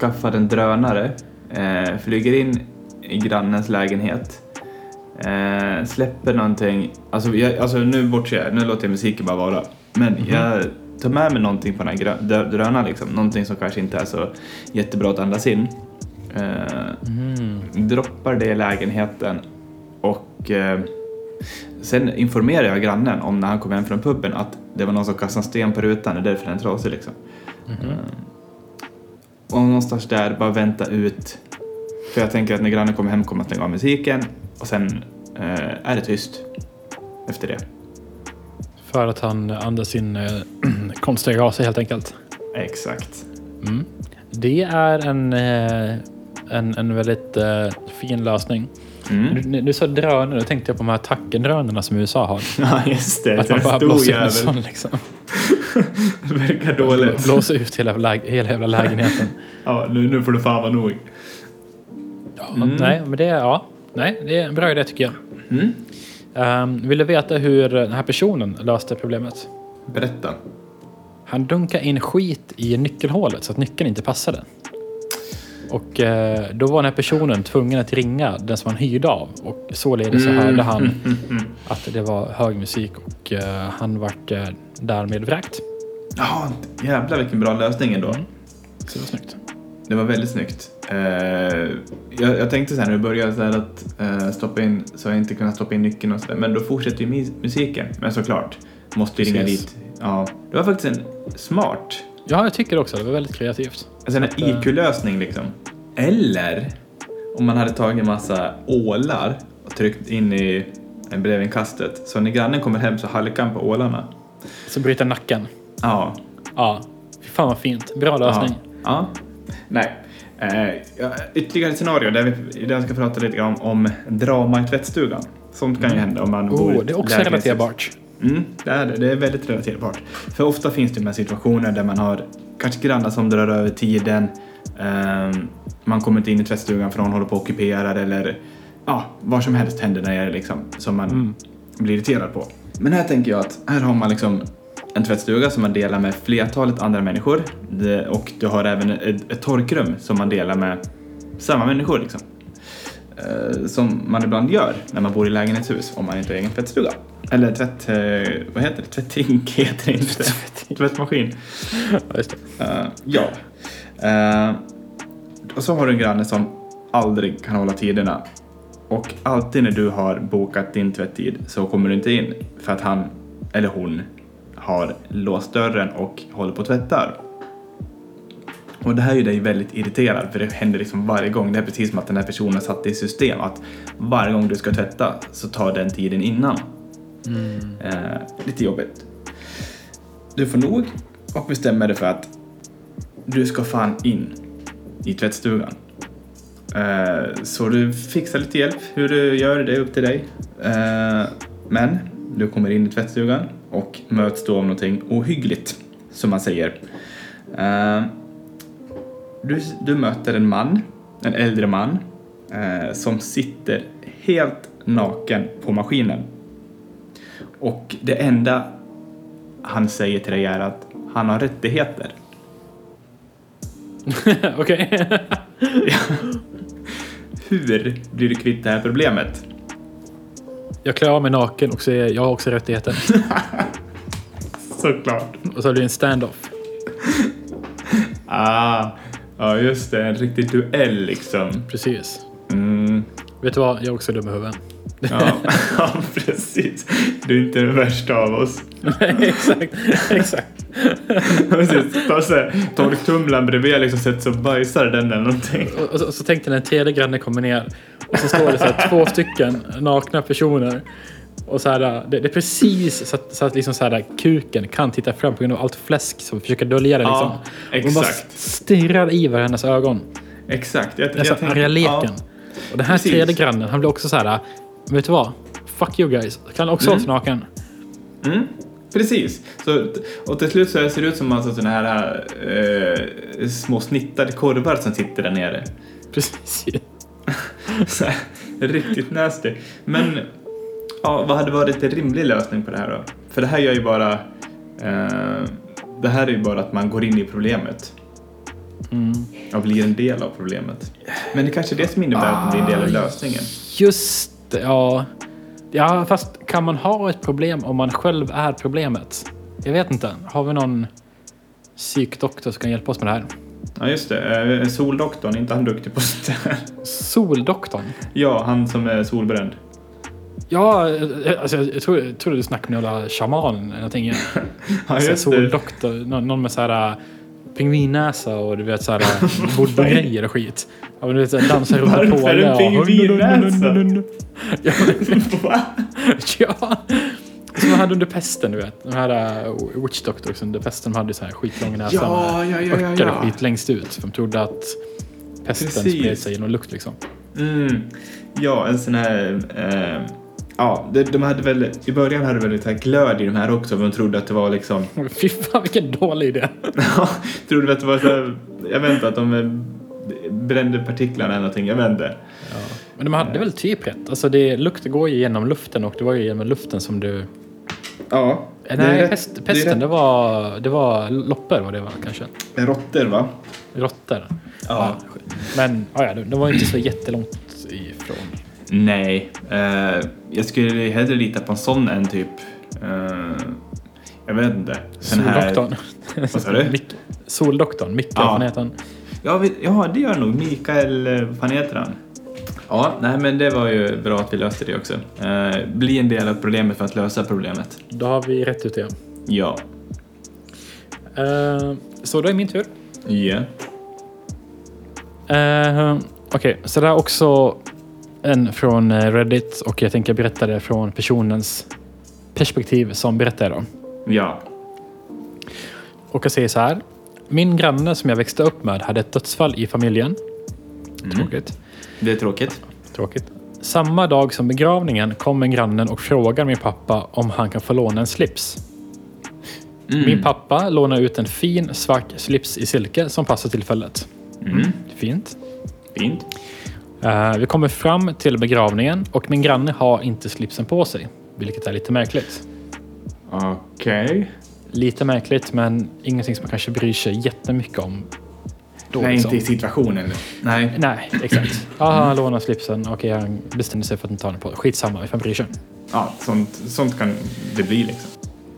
skaffar en drönare, eh, flyger in i grannens lägenhet, eh, släpper någonting. Alltså, jag, alltså nu bortser jag, nu låter jag musiken bara vara. Men jag ta med mig någonting på den här drönaren liksom. Någonting som kanske inte är så jättebra att andas in. Mm. droppar det i lägenheten och sen informerar jag grannen om när han kom hem från puben att det var någon som kastade en sten på rutan, det är därför den är trasig liksom. Mhm. Eh, och någonstans där bara vänta ut. För jag tänker att när grannen kommer hem kommer han stänga av musiken och sen eh, är det tyst efter det. För att han andas in eh, konstiga gaser helt enkelt. Exakt. Mm. Det är en, eh, en, en väldigt eh, fin lösning. Mm. Du sa drönare, då tänkte jag på de här tackendrönerna som USA har. Ja, just det. Att man bara blåser ut en jävel. sån liksom. Verkar dåligt. Blåser ut hela, hela jävla lägenheten. Ja, nu, nu får du fan vara nog. Ja, Mm. Nej, men det är, ja. Nej, det är en bra idé tycker jag. Mm. Ehm, vill du veta hur den här personen löste problemet? Berätta. Han dunkade in skit i nyckelhålet så att nyckeln inte passade. Och eh, då var den här personen tvungen att ringa den som han hyrde av. Och således så hörde han Mm. att det var hög musik och eh, han vart eh, därmed vräkt. Ja, jävlar vilken bra lösning ändå. Så det var snyggt. Det var väldigt snyggt. Eh, jag, jag tänkte så här när vi började så att eh, stoppa in, så jag inte kunde stoppa in nyckeln och sådär. Men då fortsätter ju musiken. Men såklart, måste ju ringa dit. Ja, det var faktiskt en smart, Ja, jag tycker också det var väldigt kreativt. alltså en eh, IQ-lösning liksom. Eller om man hade tagit en massa ålar och tryckt in i en brevinkastet. Så när grannen kommer hem så halkar han på ålarna. Så bryta nacken. Ja, Ja, fy fan vad fint. Bra lösning. Ja. ja. Nej. Eh, ja, ytterligare ett scenario där vi idag ska prata lite om, om drama i tvättstugan. Sånt kan ju hända om man bor Oh, ett det är också relaterbart. Mm, det är det. Det är väldigt relaterbart. För ofta finns det de här situationer där man har kanske grannar som drar över tiden. ehm, man kommer inte in i tvättstugan för någon håller på och ockuperar eller ja, vad som helst händer när det är liksom som man Mm. blir irriterad på. Men här tänker jag att här har man liksom en tvättstuga som man delar med flertalet andra människor Det- och du har även ett, ett torkrum som man delar med samma människor liksom. Eh, som man ibland gör när man bor i lägenhetshus om man inte har egen tvättstuga. Eller tvätt... eh, vad heter det? Tvättink heter det inte. Tvättmaskin. Ja, just. Eh, ja. Eh, och så har du en granne som aldrig kan hålla tiderna. Och alltid när du har bokat din tvätttid så kommer du inte in för att han eller hon har låst dörren och håller på och tvättar. Och det här gör dig väldigt irriterad för det händer liksom varje gång. Det är precis som att den här personen satt i system att varje gång du ska tvätta så tar den tiden innan. Mm. Eh, lite jobbigt. Du får nog och bestämmer dig för att du ska fan in i tvättstugan. Eh, så du fixar lite hjälp. Hur du gör det är upp till dig. Eh, men du kommer in i tvättstugan och möts då av någonting ohyggligt, som man säger. Eh, du, du möter en man, en äldre man, eh, som sitter helt naken på maskinen. Och det enda han säger till dig är att han har rättigheter. Okej. Hur blir du kvitt det här problemet? Jag klär av mig naken och säger jag har också rättigheter. Såklart. Och så blir det en stand-off. Ah, ja just det, en riktig duell liksom. Precis. Mm, Vet du vad? Jag är också dum i huvudet. ja, ja, precis. Du är inte den värsta av oss. Nej, exakt. exakt. Precis, ta så här, torktumlaren bredvid liksom sätter sig och bajsar den eller någonting. Och, och, så, och så tänkte när en tredje granne kommer ner och så står det så här, två stycken nakna personer. Och så här, det, det är precis så att, så att liksom så här, kuken kan titta fram på grund av allt fläsk som försöker dölja det. Liksom. Ja, Och de bara exakt. stirrar i varandras ögon. Exakt. Jag, Nästan tänker- arga leken. ja, Och den här Precis. tredje grannen, han blir också så här, vet du vad? Fuck you guys. Kan också hålla sig naken. Mm, precis. Så, och till slut så ser det ut som alltså sådana här eh, små snittade korvar som sitter där nere. Precis. Så här, riktigt nasty. Men ja, vad hade varit en rimlig lösning på det här då? För det här gör ju bara... Eh, det här är ju bara att man går in i problemet Mm. och blir en del av problemet. Men det kanske är det som innebär att man blir en del av lösningen. Just ja. Ja, fast kan man ha ett problem om man själv är problemet? Jag vet inte. Har vi någon psykdoktor som kan hjälpa oss med det här? Ja, just det. Eh, Soldoktorn, inte han duktig på sånt där? Soldoktorn? Ja, han som är solbränd. Ja, eh, alltså, jag, tror, jag trodde du snackade med någon shaman eller någonting. Ja, just det. soldoktor, någon, någon med så här pingvinnäsa och du vet så här äh, voodoo-grejer och skit. Ja, men du vet så här, dansar runt Varför på det en pingvinnäsa? Ja, ja. Som de hade under pesten, du vet. De här uh, Witch Doctors under pesten, de hade så här skitlång näsa Ja, ja, ja, ja, ja. skit längst ut. För de trodde att pesten Precis. spred sig genom lukt liksom. Mm. Ja, en sån här... Eh, ja, de, de hade väl... I början hade de väl lite glöd i de här också, för de trodde att det var liksom... Fy fan vilken dålig idé. Ja, trodde att det var så här, Jag vet inte, att de eh, brände partiklarna eller någonting. Jag vet inte. Men de hade väl typ rätt. Alltså det, lukt går ju genom luften och det var ju genom luften som du... Ja. Eh, det Nej, rätt- pest, det pesten rätt. det var, det var loppor vad det var kanske. Råttor, va? Råttor. Ja. Men ja, ja, det, det var inte så jättelångt ifrån. Nej, eh, jag skulle hellre lita på en sån än typ... Eh, jag vet inte. Här... Soldoktorn. Vad sa du? Mick- Soldoktorn, Micke, Ja. vad heter han? Ja, ja, det gör det nog. Mikael, eh, vad heter han? Ja, nej men det var ju bra att vi löste det också. Eh, bli en del av problemet för att lösa problemet. Då har vi rätt ut det. Ja. Eh, så då är min tur. Ja. Uh, Okej, så det är också en från eh, Reddit och jag tänker berätta det från personens perspektiv som berättar då. Ja. Och jag säger så här. Min granne som jag växte upp med hade ett dödsfall i familjen. Tråkigt. Det är tråkigt. Tråkigt. Samma dag som begravningen kommer grannen och frågar min pappa om han kan få låna en slips. Mm. Min pappa lånar ut en fin svart slips i silke som passar tillfället. Mm. Fint. Fint. Eh, vi kommer fram till begravningen och min granne har inte slipsen på sig. Vilket är lite märkligt. Okej. Lite märkligt men ingenting som man kanske bryr sig jättemycket om. Då, Nej, liksom. inte i situationen. Nej. Nej, exakt. Ja, han lånar slipsen. Okej, han bestämde sig för att inte ta den på. Skitsamma, ifall han bryr sig. Ja, sånt, sånt kan det bli liksom.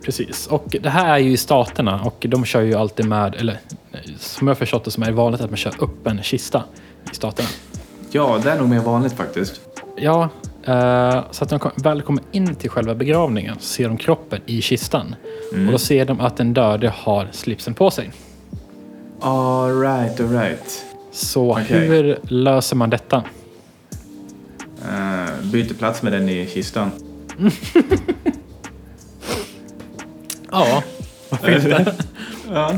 Precis. Och det här är ju i Staterna och de kör ju alltid med, eller som jag förstått det som är vanligt att man kör upp en kista i Staterna. Ja, det är nog mer vanligt faktiskt. Ja, eh, så att de kom, väl kommer in till själva begravningen så ser de kroppen i kistan. Och då ser de att den döde har slipsen på sig. All right, all right. Så Okej. hur löser man detta? Uh, byter plats med den i kistan. Ja, varför inte? Ja.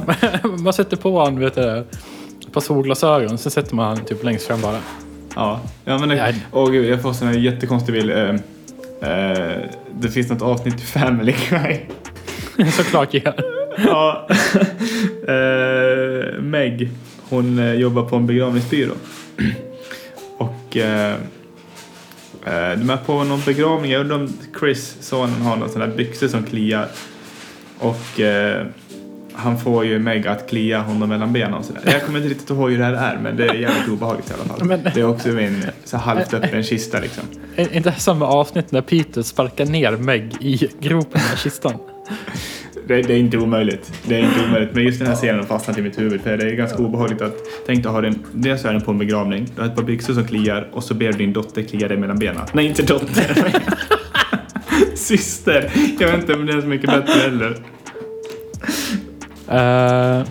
man sätter på du, ett par solglasögon, sen sätter man han typ längst fram bara. Ja, ja men det, åh gud, jag får sån här jättekonstig bild. Eh, eh, det finns något avsnitt i Family Guy. Såklart ja. ja. eh, Meg, hon eh, jobbar på en begravningsbyrå. Och eh, eh, de är på någon begravning. Jag undrar om Chris, sonen, har någon sån där byxor som kliar. Och han får ju Meg att klia honom mellan benen och sådär. Jag kommer inte riktigt ihåg hur det här är men det är jävligt obehagligt i alla fall. Men- Det är också en så halvt öppen kista liksom. Är inte det samma avsnitt när Peter sparkar ner Meg i gropen i kistan? Det, det är inte omöjligt. Det är inte omöjligt. Men just den här scenen har fastnat i mitt huvud för det är ganska obehagligt att tänk dig ha den, dels är den på en begravning, du har ett par byxor som kliar och så ber din dotter klia dig mellan benen. Nej, inte dotter. Syster. Jag vet inte om det är så mycket bättre heller. Eh,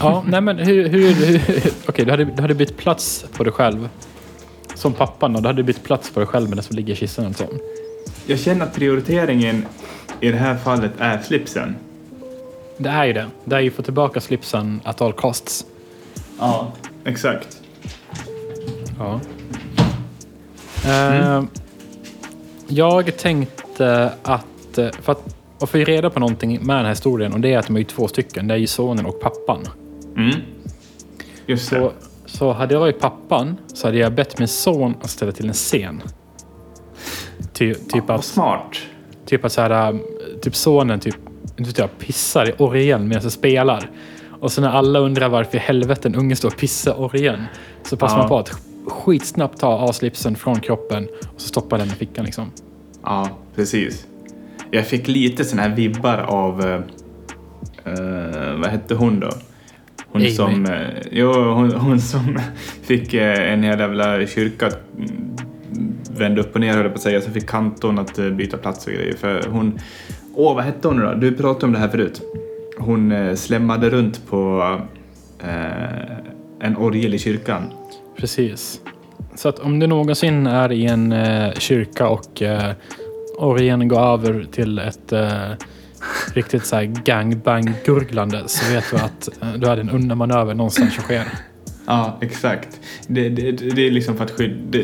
ja, nej men hur... hur, hur Okej, du, hade, du hade bytt plats på dig själv. Som pappan och du hade bytt plats på dig själv med den som ligger i kistan. Alltså. Jag känner att prioriteringen i det här fallet är slipsen. Det är ju det. Det är ju få tillbaka slipsen at all costs. Ja. Exakt. Ja. Eh, jag tänkte att, eh, för att och få reda på någonting med den här historien och det är att de är ju två stycken. Det är ju sonen och pappan. Mm. Just det. Så, så hade jag varit pappan så hade jag bett min son att ställa till en scen. Ty, typ Vad att, smart. typ att så här, um, typ sonen typ, jag, pissar i orgeln medan jag spelar. Och så när alla undrar varför i helvete en unge står och pissar i orgeln så passar Ja. man på att skitsnabbt ta av slipsen från kroppen och så stoppa den i fickan liksom. Ja, precis. Jag fick lite såna här vibbar av, eh, vad hette hon då? Hon Amy. som, eh, jo, hon, hon som fick eh, en hel jävla kyrka mm, vända upp och ner höll jag på att säga, så fick kantorn att byta plats och grejer. För hon, åh vad hette hon då? Du pratade om det här förut. Hon eh, slämmade runt på en orgel i kyrkan. Precis. Så att om du någonsin är i en eh, kyrka och eh, orgeln går över till ett eh, riktigt så här gangbang-gurglande så vet du att eh, du hade en undanmanöver någonstans som sker. Ja, exakt. Det, det, det är liksom för att skydda...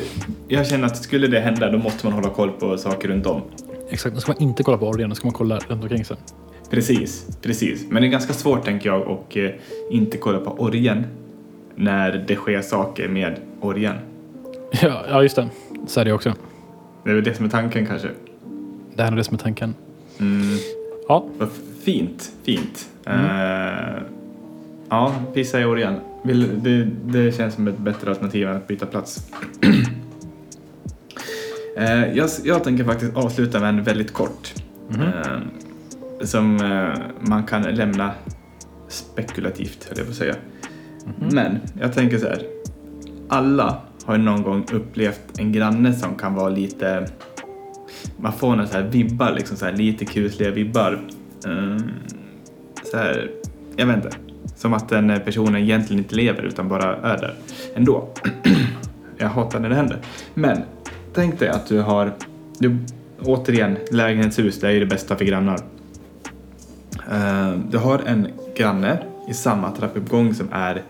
Jag känner att skulle det hända då måste man hålla koll på saker runt om. Exakt, då ska man inte kolla på orgeln, då ska man kolla runt omkring sig. Precis, precis. Men det är ganska svårt tänker jag att eh, inte kolla på orgeln när det sker saker med orgeln. Ja, ja, just det. Så är det också. Det är väl det som är tanken kanske. Det här är det som är tanken. Mm. Ja, fint, fint. Eh, ja, pissa i orgeln. Vill, det, det känns som ett bättre alternativ än att byta plats. Eh, jag, jag tänker faktiskt avsluta med en väldigt kort. eh, som eh, man kan lämna spekulativt, höll jag på att säga. Men jag tänker så här. Alla har någon gång upplevt en granne som kan vara lite... Man får några så här vibbar, liksom så här lite kusliga vibbar. Ehm, så här, jag vet inte. Som att den personen egentligen inte lever utan bara är där ändå. jag hatar när det händer. Men tänk dig att du har, du, återigen, lägenhetshus, det är ju det bästa för grannar. Ehm, du har en granne i samma trappuppgång som är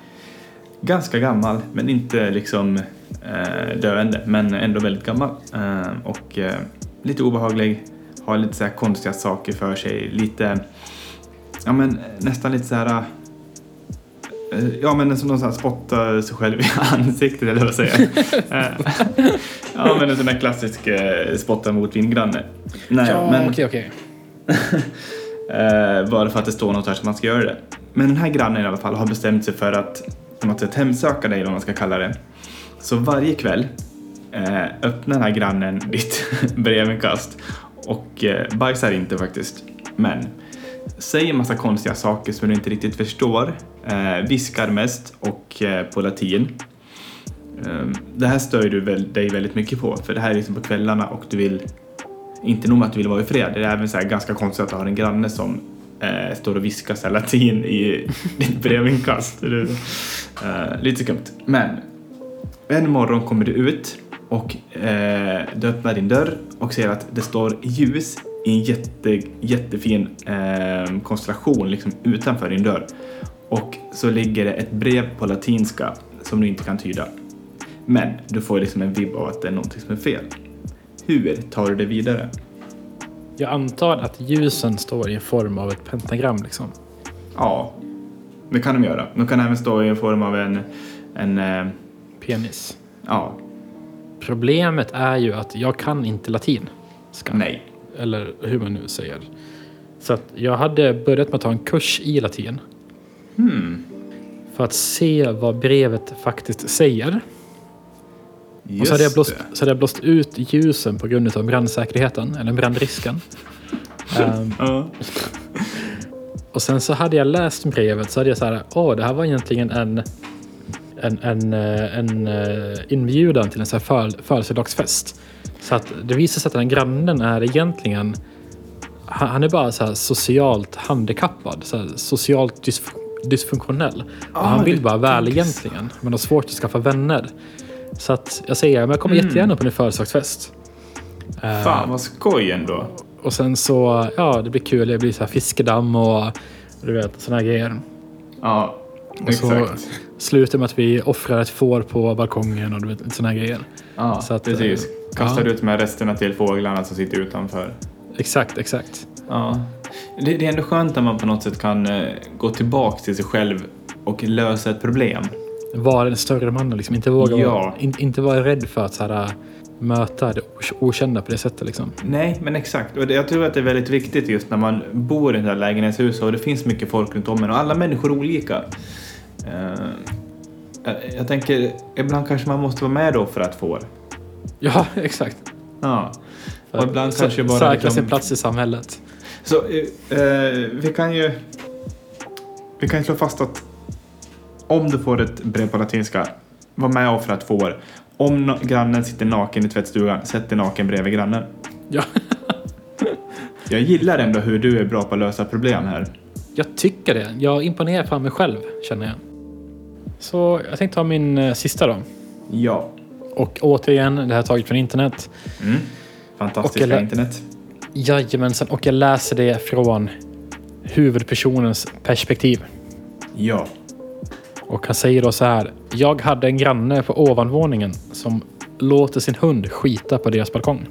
ganska gammal, men inte liksom eh, döende, men ändå väldigt gammal. Ehm, och eh, lite obehaglig, har lite så här konstiga saker för sig, lite, ja men nästan lite så här eh, Ja men som någon sån här spottar sig själv i ansiktet eller vad säger jag? Eh, Ja men en sån där klassisk eh, spotta mot din granne. Nej, ja men, okej, okej. Eh, bara för att det står något här som man ska göra det. Men den här grannen i alla fall har bestämt sig för att på något sätt hemsöka dig, eller vad man ska kalla det. Så varje kväll Eh, öppnar den här grannen ditt brevinkast och eh, bajsar inte faktiskt. Men säger massa konstiga saker som du inte riktigt förstår, eh, viskar mest och eh, på latin. Eh, det här stör ju du väl, dig väldigt mycket på, för det här är liksom på kvällarna och du vill inte nog med att du vill vara i fred, det är även så här ganska konstigt att du har en granne som eh, står och viskar så här latin i ditt brevinkast. Eh, lite skumt. Men en morgon kommer du ut och eh, du öppnar din dörr och ser att det står ljus i en jätte, jättefin eh, konstellation liksom utanför din dörr. Och så ligger det ett brev på latinska som du inte kan tyda. Men du får liksom en vibb av att det är någonting som är fel. Hur tar du det vidare? Jag antar att ljusen står i en form av ett pentagram liksom. Ja, det kan de göra. De kan även stå i form av en, en eh, Penis. ja, Problemet är ju att jag kan inte latin. Ska. nej. Eller hur man nu säger. Så att jag hade börjat med att ta en kurs i latin. Hmm. För att se vad brevet faktiskt säger. Just Och så hade, jag blåst, det. så hade jag blåst ut ljusen på grund av brandsäkerheten, eller brandrisken. Ja. och sen så hade jag läst brevet så hade jag så här, åh det här var egentligen en, en, en, eh, en eh, inbjudan till en så här föl- födelsedagsfest. Så att det visar sig att den här grannen är egentligen, han är bara så här socialt handikappad, så här socialt dysf- dysfunktionell. Och Ah, han vill bara väl egentligen, men har svårt att skaffa vänner. Så att jag säger, men jag kommer Mm. jättegärna på din födelsedagsfest. Eh, Fan vad skoj ändå. och sen så, ja det blir kul, det blir så här fiskedamm och du vet sådana grejer. Ja, Och så exakt. slutar med att vi offrar ett får på balkongen och vet sådana grejer. Ja, så att, precis. eh, Kastar ja. ut med resterna till fåglarna som sitter utanför. Exakt, exakt. Ja. Det, det är ändå skönt när man på något sätt kan eh, gå tillbaka till sig själv och lösa ett problem. Vara den större mannen, liksom. inte våga Ja. vara, in, inte vara rädd för att så här, äh, möta det ok- okända på det sättet. Liksom. Nej, men exakt. Och det, jag tror att det är väldigt viktigt just när man bor i ett här lägenhetshus och det finns mycket folk runt om en och alla människor är olika. Eh, jag, jag tänker, ibland kanske man måste vara med då för att få. Ja, exakt. Ja. För Och ibland att kanske bara säkra liksom- sin plats i samhället. Så eh, eh, vi kan ju vi kan slå fast att om du får ett brev på latinska, var med och offra två år. Om no- grannen sitter naken i tvättstugan, sätt dig naken bredvid grannen. Ja. Jag gillar ändå hur du är bra på att lösa problem här. Jag tycker det. Jag imponerar på mig själv, känner jag. Så jag tänkte ta min eh, sista då. Ja. Och återigen, det här är taget från internet. Mm. Och Fantastiska eller- internet. Jajamensan, och jag läser det från huvudpersonens perspektiv. Ja. Och han säger då så här. Jag hade en granne på ovanvåningen som låter sin hund skita på deras balkong.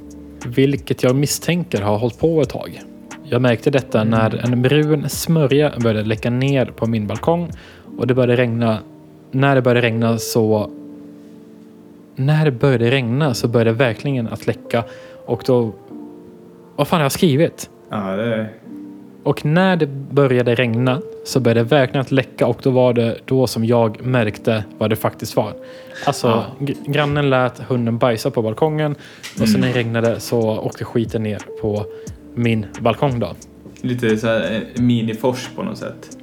Vilket jag misstänker har hållit på ett tag. Jag märkte detta när en brun smörja började läcka ner på min balkong och det började regna. När det började regna så... När det började regna så började verkligen att läcka och då... Vad fan har jag skrivit? Ja, det... Och när det började regna så började det verkligen att läcka och då var det då som jag märkte vad det faktiskt var. Alltså, Ja. gr- grannen lät hunden bajsa på balkongen och sen när det regnade så åkte skiten ner på min balkong då. Lite så här eh, minifors på något sätt.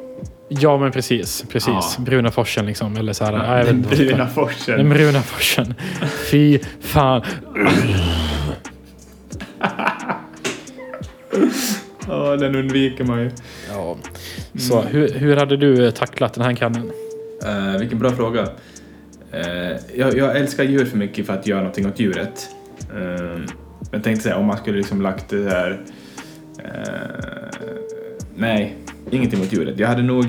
Ja, men precis. Precis. Ja. Bruna forsen liksom. Eller så här. ja, Den vad bruna heter. Den forsen. bruna forsen. Fy fan. Ja, den undviker man ju. Ja. Så hur, hur hade du tacklat den här grannen? Uh, vilken bra fråga. Eh, jag, jag älskar djur för mycket för att göra någonting åt djuret. Eh, jag tänkte säga om man skulle liksom lagt det här... eh, nej, ingenting mot djuret. Jag hade nog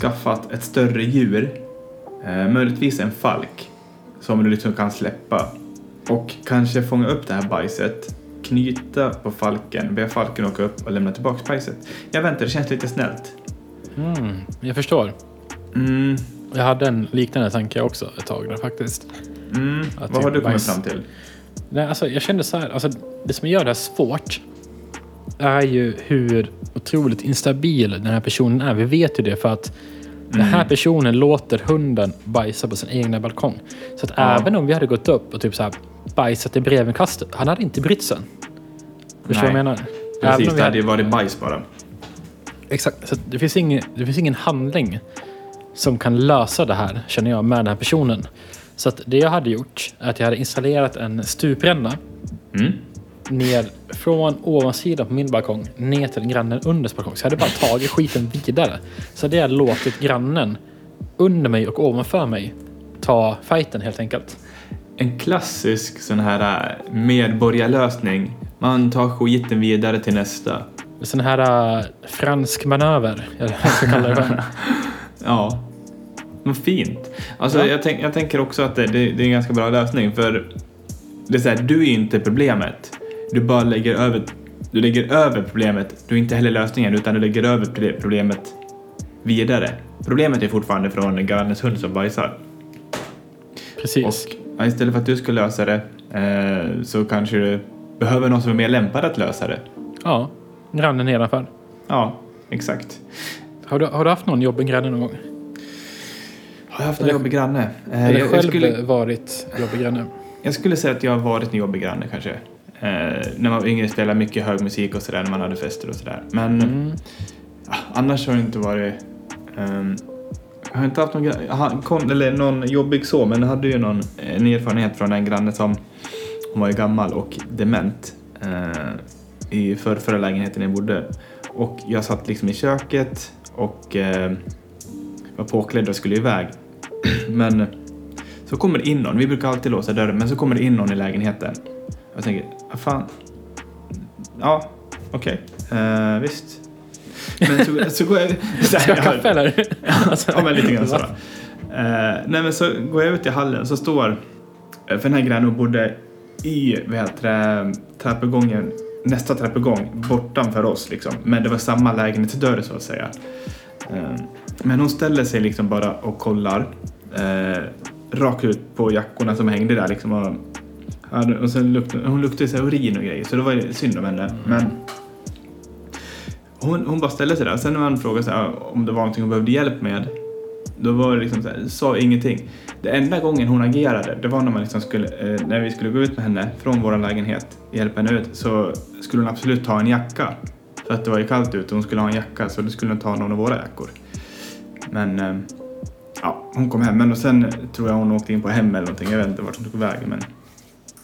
skaffat ett större djur. Uh, möjligtvis en falk. Som du liksom kan släppa. Och kanske fånga upp det här bajset. Knyta på falken, be falken åka upp och lämna tillbaka bajset. Jag väntar, det känns lite snällt. Mm, jag förstår. Mm, Jag hade en liknande tanke också ett tag där faktiskt. mm. Vad har typ du kommit fram till? Nej, alltså, jag kände så här, alltså, det som gör det här svårt är ju hur otroligt instabil den här personen är. Vi vet ju det för att den Mm. här personen låter hunden bajsa på sin egna balkong. Så att Ja. även om vi hade gått upp och typ så här bajsat i brevinkastet, han hade inte brytt sig. Förstår du vad jag menar? Precis, det hade ju varit bajs bara. Exakt. Så det, finns ingen, det finns ingen handling som kan lösa det här, känner jag, med den här personen. Så att det jag hade gjort är att jag hade installerat en stupränna Mm. Ner från ovansidan på min balkong ner till grannen under balkong. Så jag hade bara tagit skiten vidare. Så hade jag låtit grannen under mig och ovanför mig ta fighten helt enkelt. En klassisk sån här äh, medborgarlösning. Man tar skiten vidare till nästa. Sån här äh, fransk manöver, eller vad det för. Ja. Vad fint. Alltså, Ja. jag, tänk, jag tänker också att det, det, det är en ganska bra lösning för det är så här, du är inte problemet. Du bara lägger över, du lägger över problemet. Du är inte heller lösningen utan du lägger över proble- problemet vidare. Problemet är fortfarande från grannens hund som bajsar. Precis. Och istället för att du ska lösa det eh, så kanske du behöver någon som är mer lämpad att lösa det. Ja, grannen nedanför. Ja, exakt. Har du, har du haft någon jobbig granne någon gång? Har jag haft en Eller- jobbig granne? Eh, Eller jag, själv jag, skulle, varit jobbig granne? jag skulle säga att jag har varit en jobbig granne kanske. Eh, när man var yngre spelade mycket hög musik och sådär när man hade fester och sådär. Men Mm. ah, annars har det inte varit... ehm, jag har inte haft någon, kon- eller någon jobbig så, men jag hade ju någon, en erfarenhet från en granne som hon var ju gammal och dement eh, i för, förra lägenheten jag bodde. Och jag satt liksom i köket och eh, var påklädd och skulle iväg. men så kommer det in någon, vi brukar alltid låsa dörren, men så kommer det in någon i lägenheten. Jag tänker, fan? Ja, okej, eh, visst. Men så, så går jag... Så Ska jag kaffe eller? Ja, men lite grann så. Eh, nej, men så går jag ut i hallen så står, eh, för den här grannen bodde i vad heter det, trappuppgången, nästa trappuppgång bortanför oss liksom. Men det var samma lägenhetsdörr så att säga. Men hon ställer sig liksom bara och kollar eh, rakt ut på jackorna som hängde där liksom. Och, ja, och sen luktade, hon luktade så urin och grejer så det var synd om henne. Men hon, hon bara ställde sig där. Sen när man frågade så här, om det var någonting hon behövde hjälp med Då var det liksom så här, sa ingenting. Det enda gången hon agerade, det var när, man liksom skulle, eh, när vi skulle gå ut med henne från vår lägenhet, hjälpa henne ut, så skulle hon absolut ta en jacka. För att det var ju kallt ute och hon skulle ha en jacka så då skulle hon ta någon av våra jackor. Men eh, ja, hon kom hem men och sen tror jag hon åkte in på hem eller någonting. Jag vet inte vart hon tog vägen men...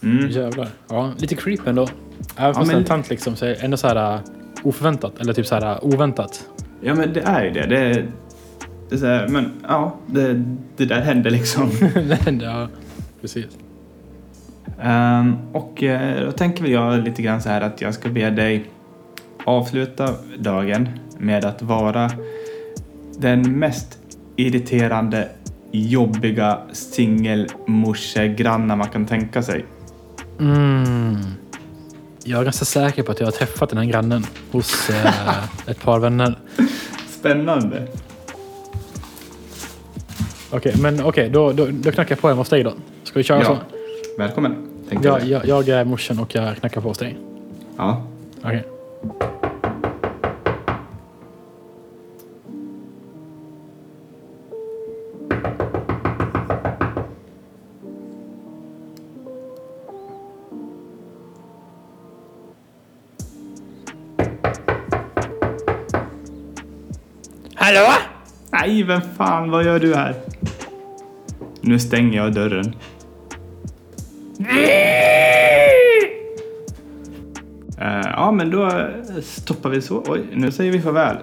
Mm. Jävlar. Ja, lite creep ändå. Även fast men- en tant liksom så är det ändå så här uh, oförväntat. Eller typ så här uh, oväntat. Ja men det är ju det. Det det är så här, men ja, det, det där hände liksom. ja, precis. Ehm, och eh, då tänker väl jag lite grann så här att jag ska be dig avsluta dagen med att vara den mest irriterande, jobbiga singelmorsegranna man kan tänka sig. Mm. Jag är ganska säker på att jag har träffat den här grannen hos eh, ett par vänner. Spännande. Okej, men okej, då, då, då knackar jag på hemma hos dig då. Ska vi köra Ja. så? Välkommen. Ja, jag. jag, är morsan och jag knackar på hos dig. ja. Okej. Hallå? Nej, vem fan, vad gör du här? Nu stänger jag dörren. Eh, ja, men då stoppar vi så. Oj, nu säger vi farväl.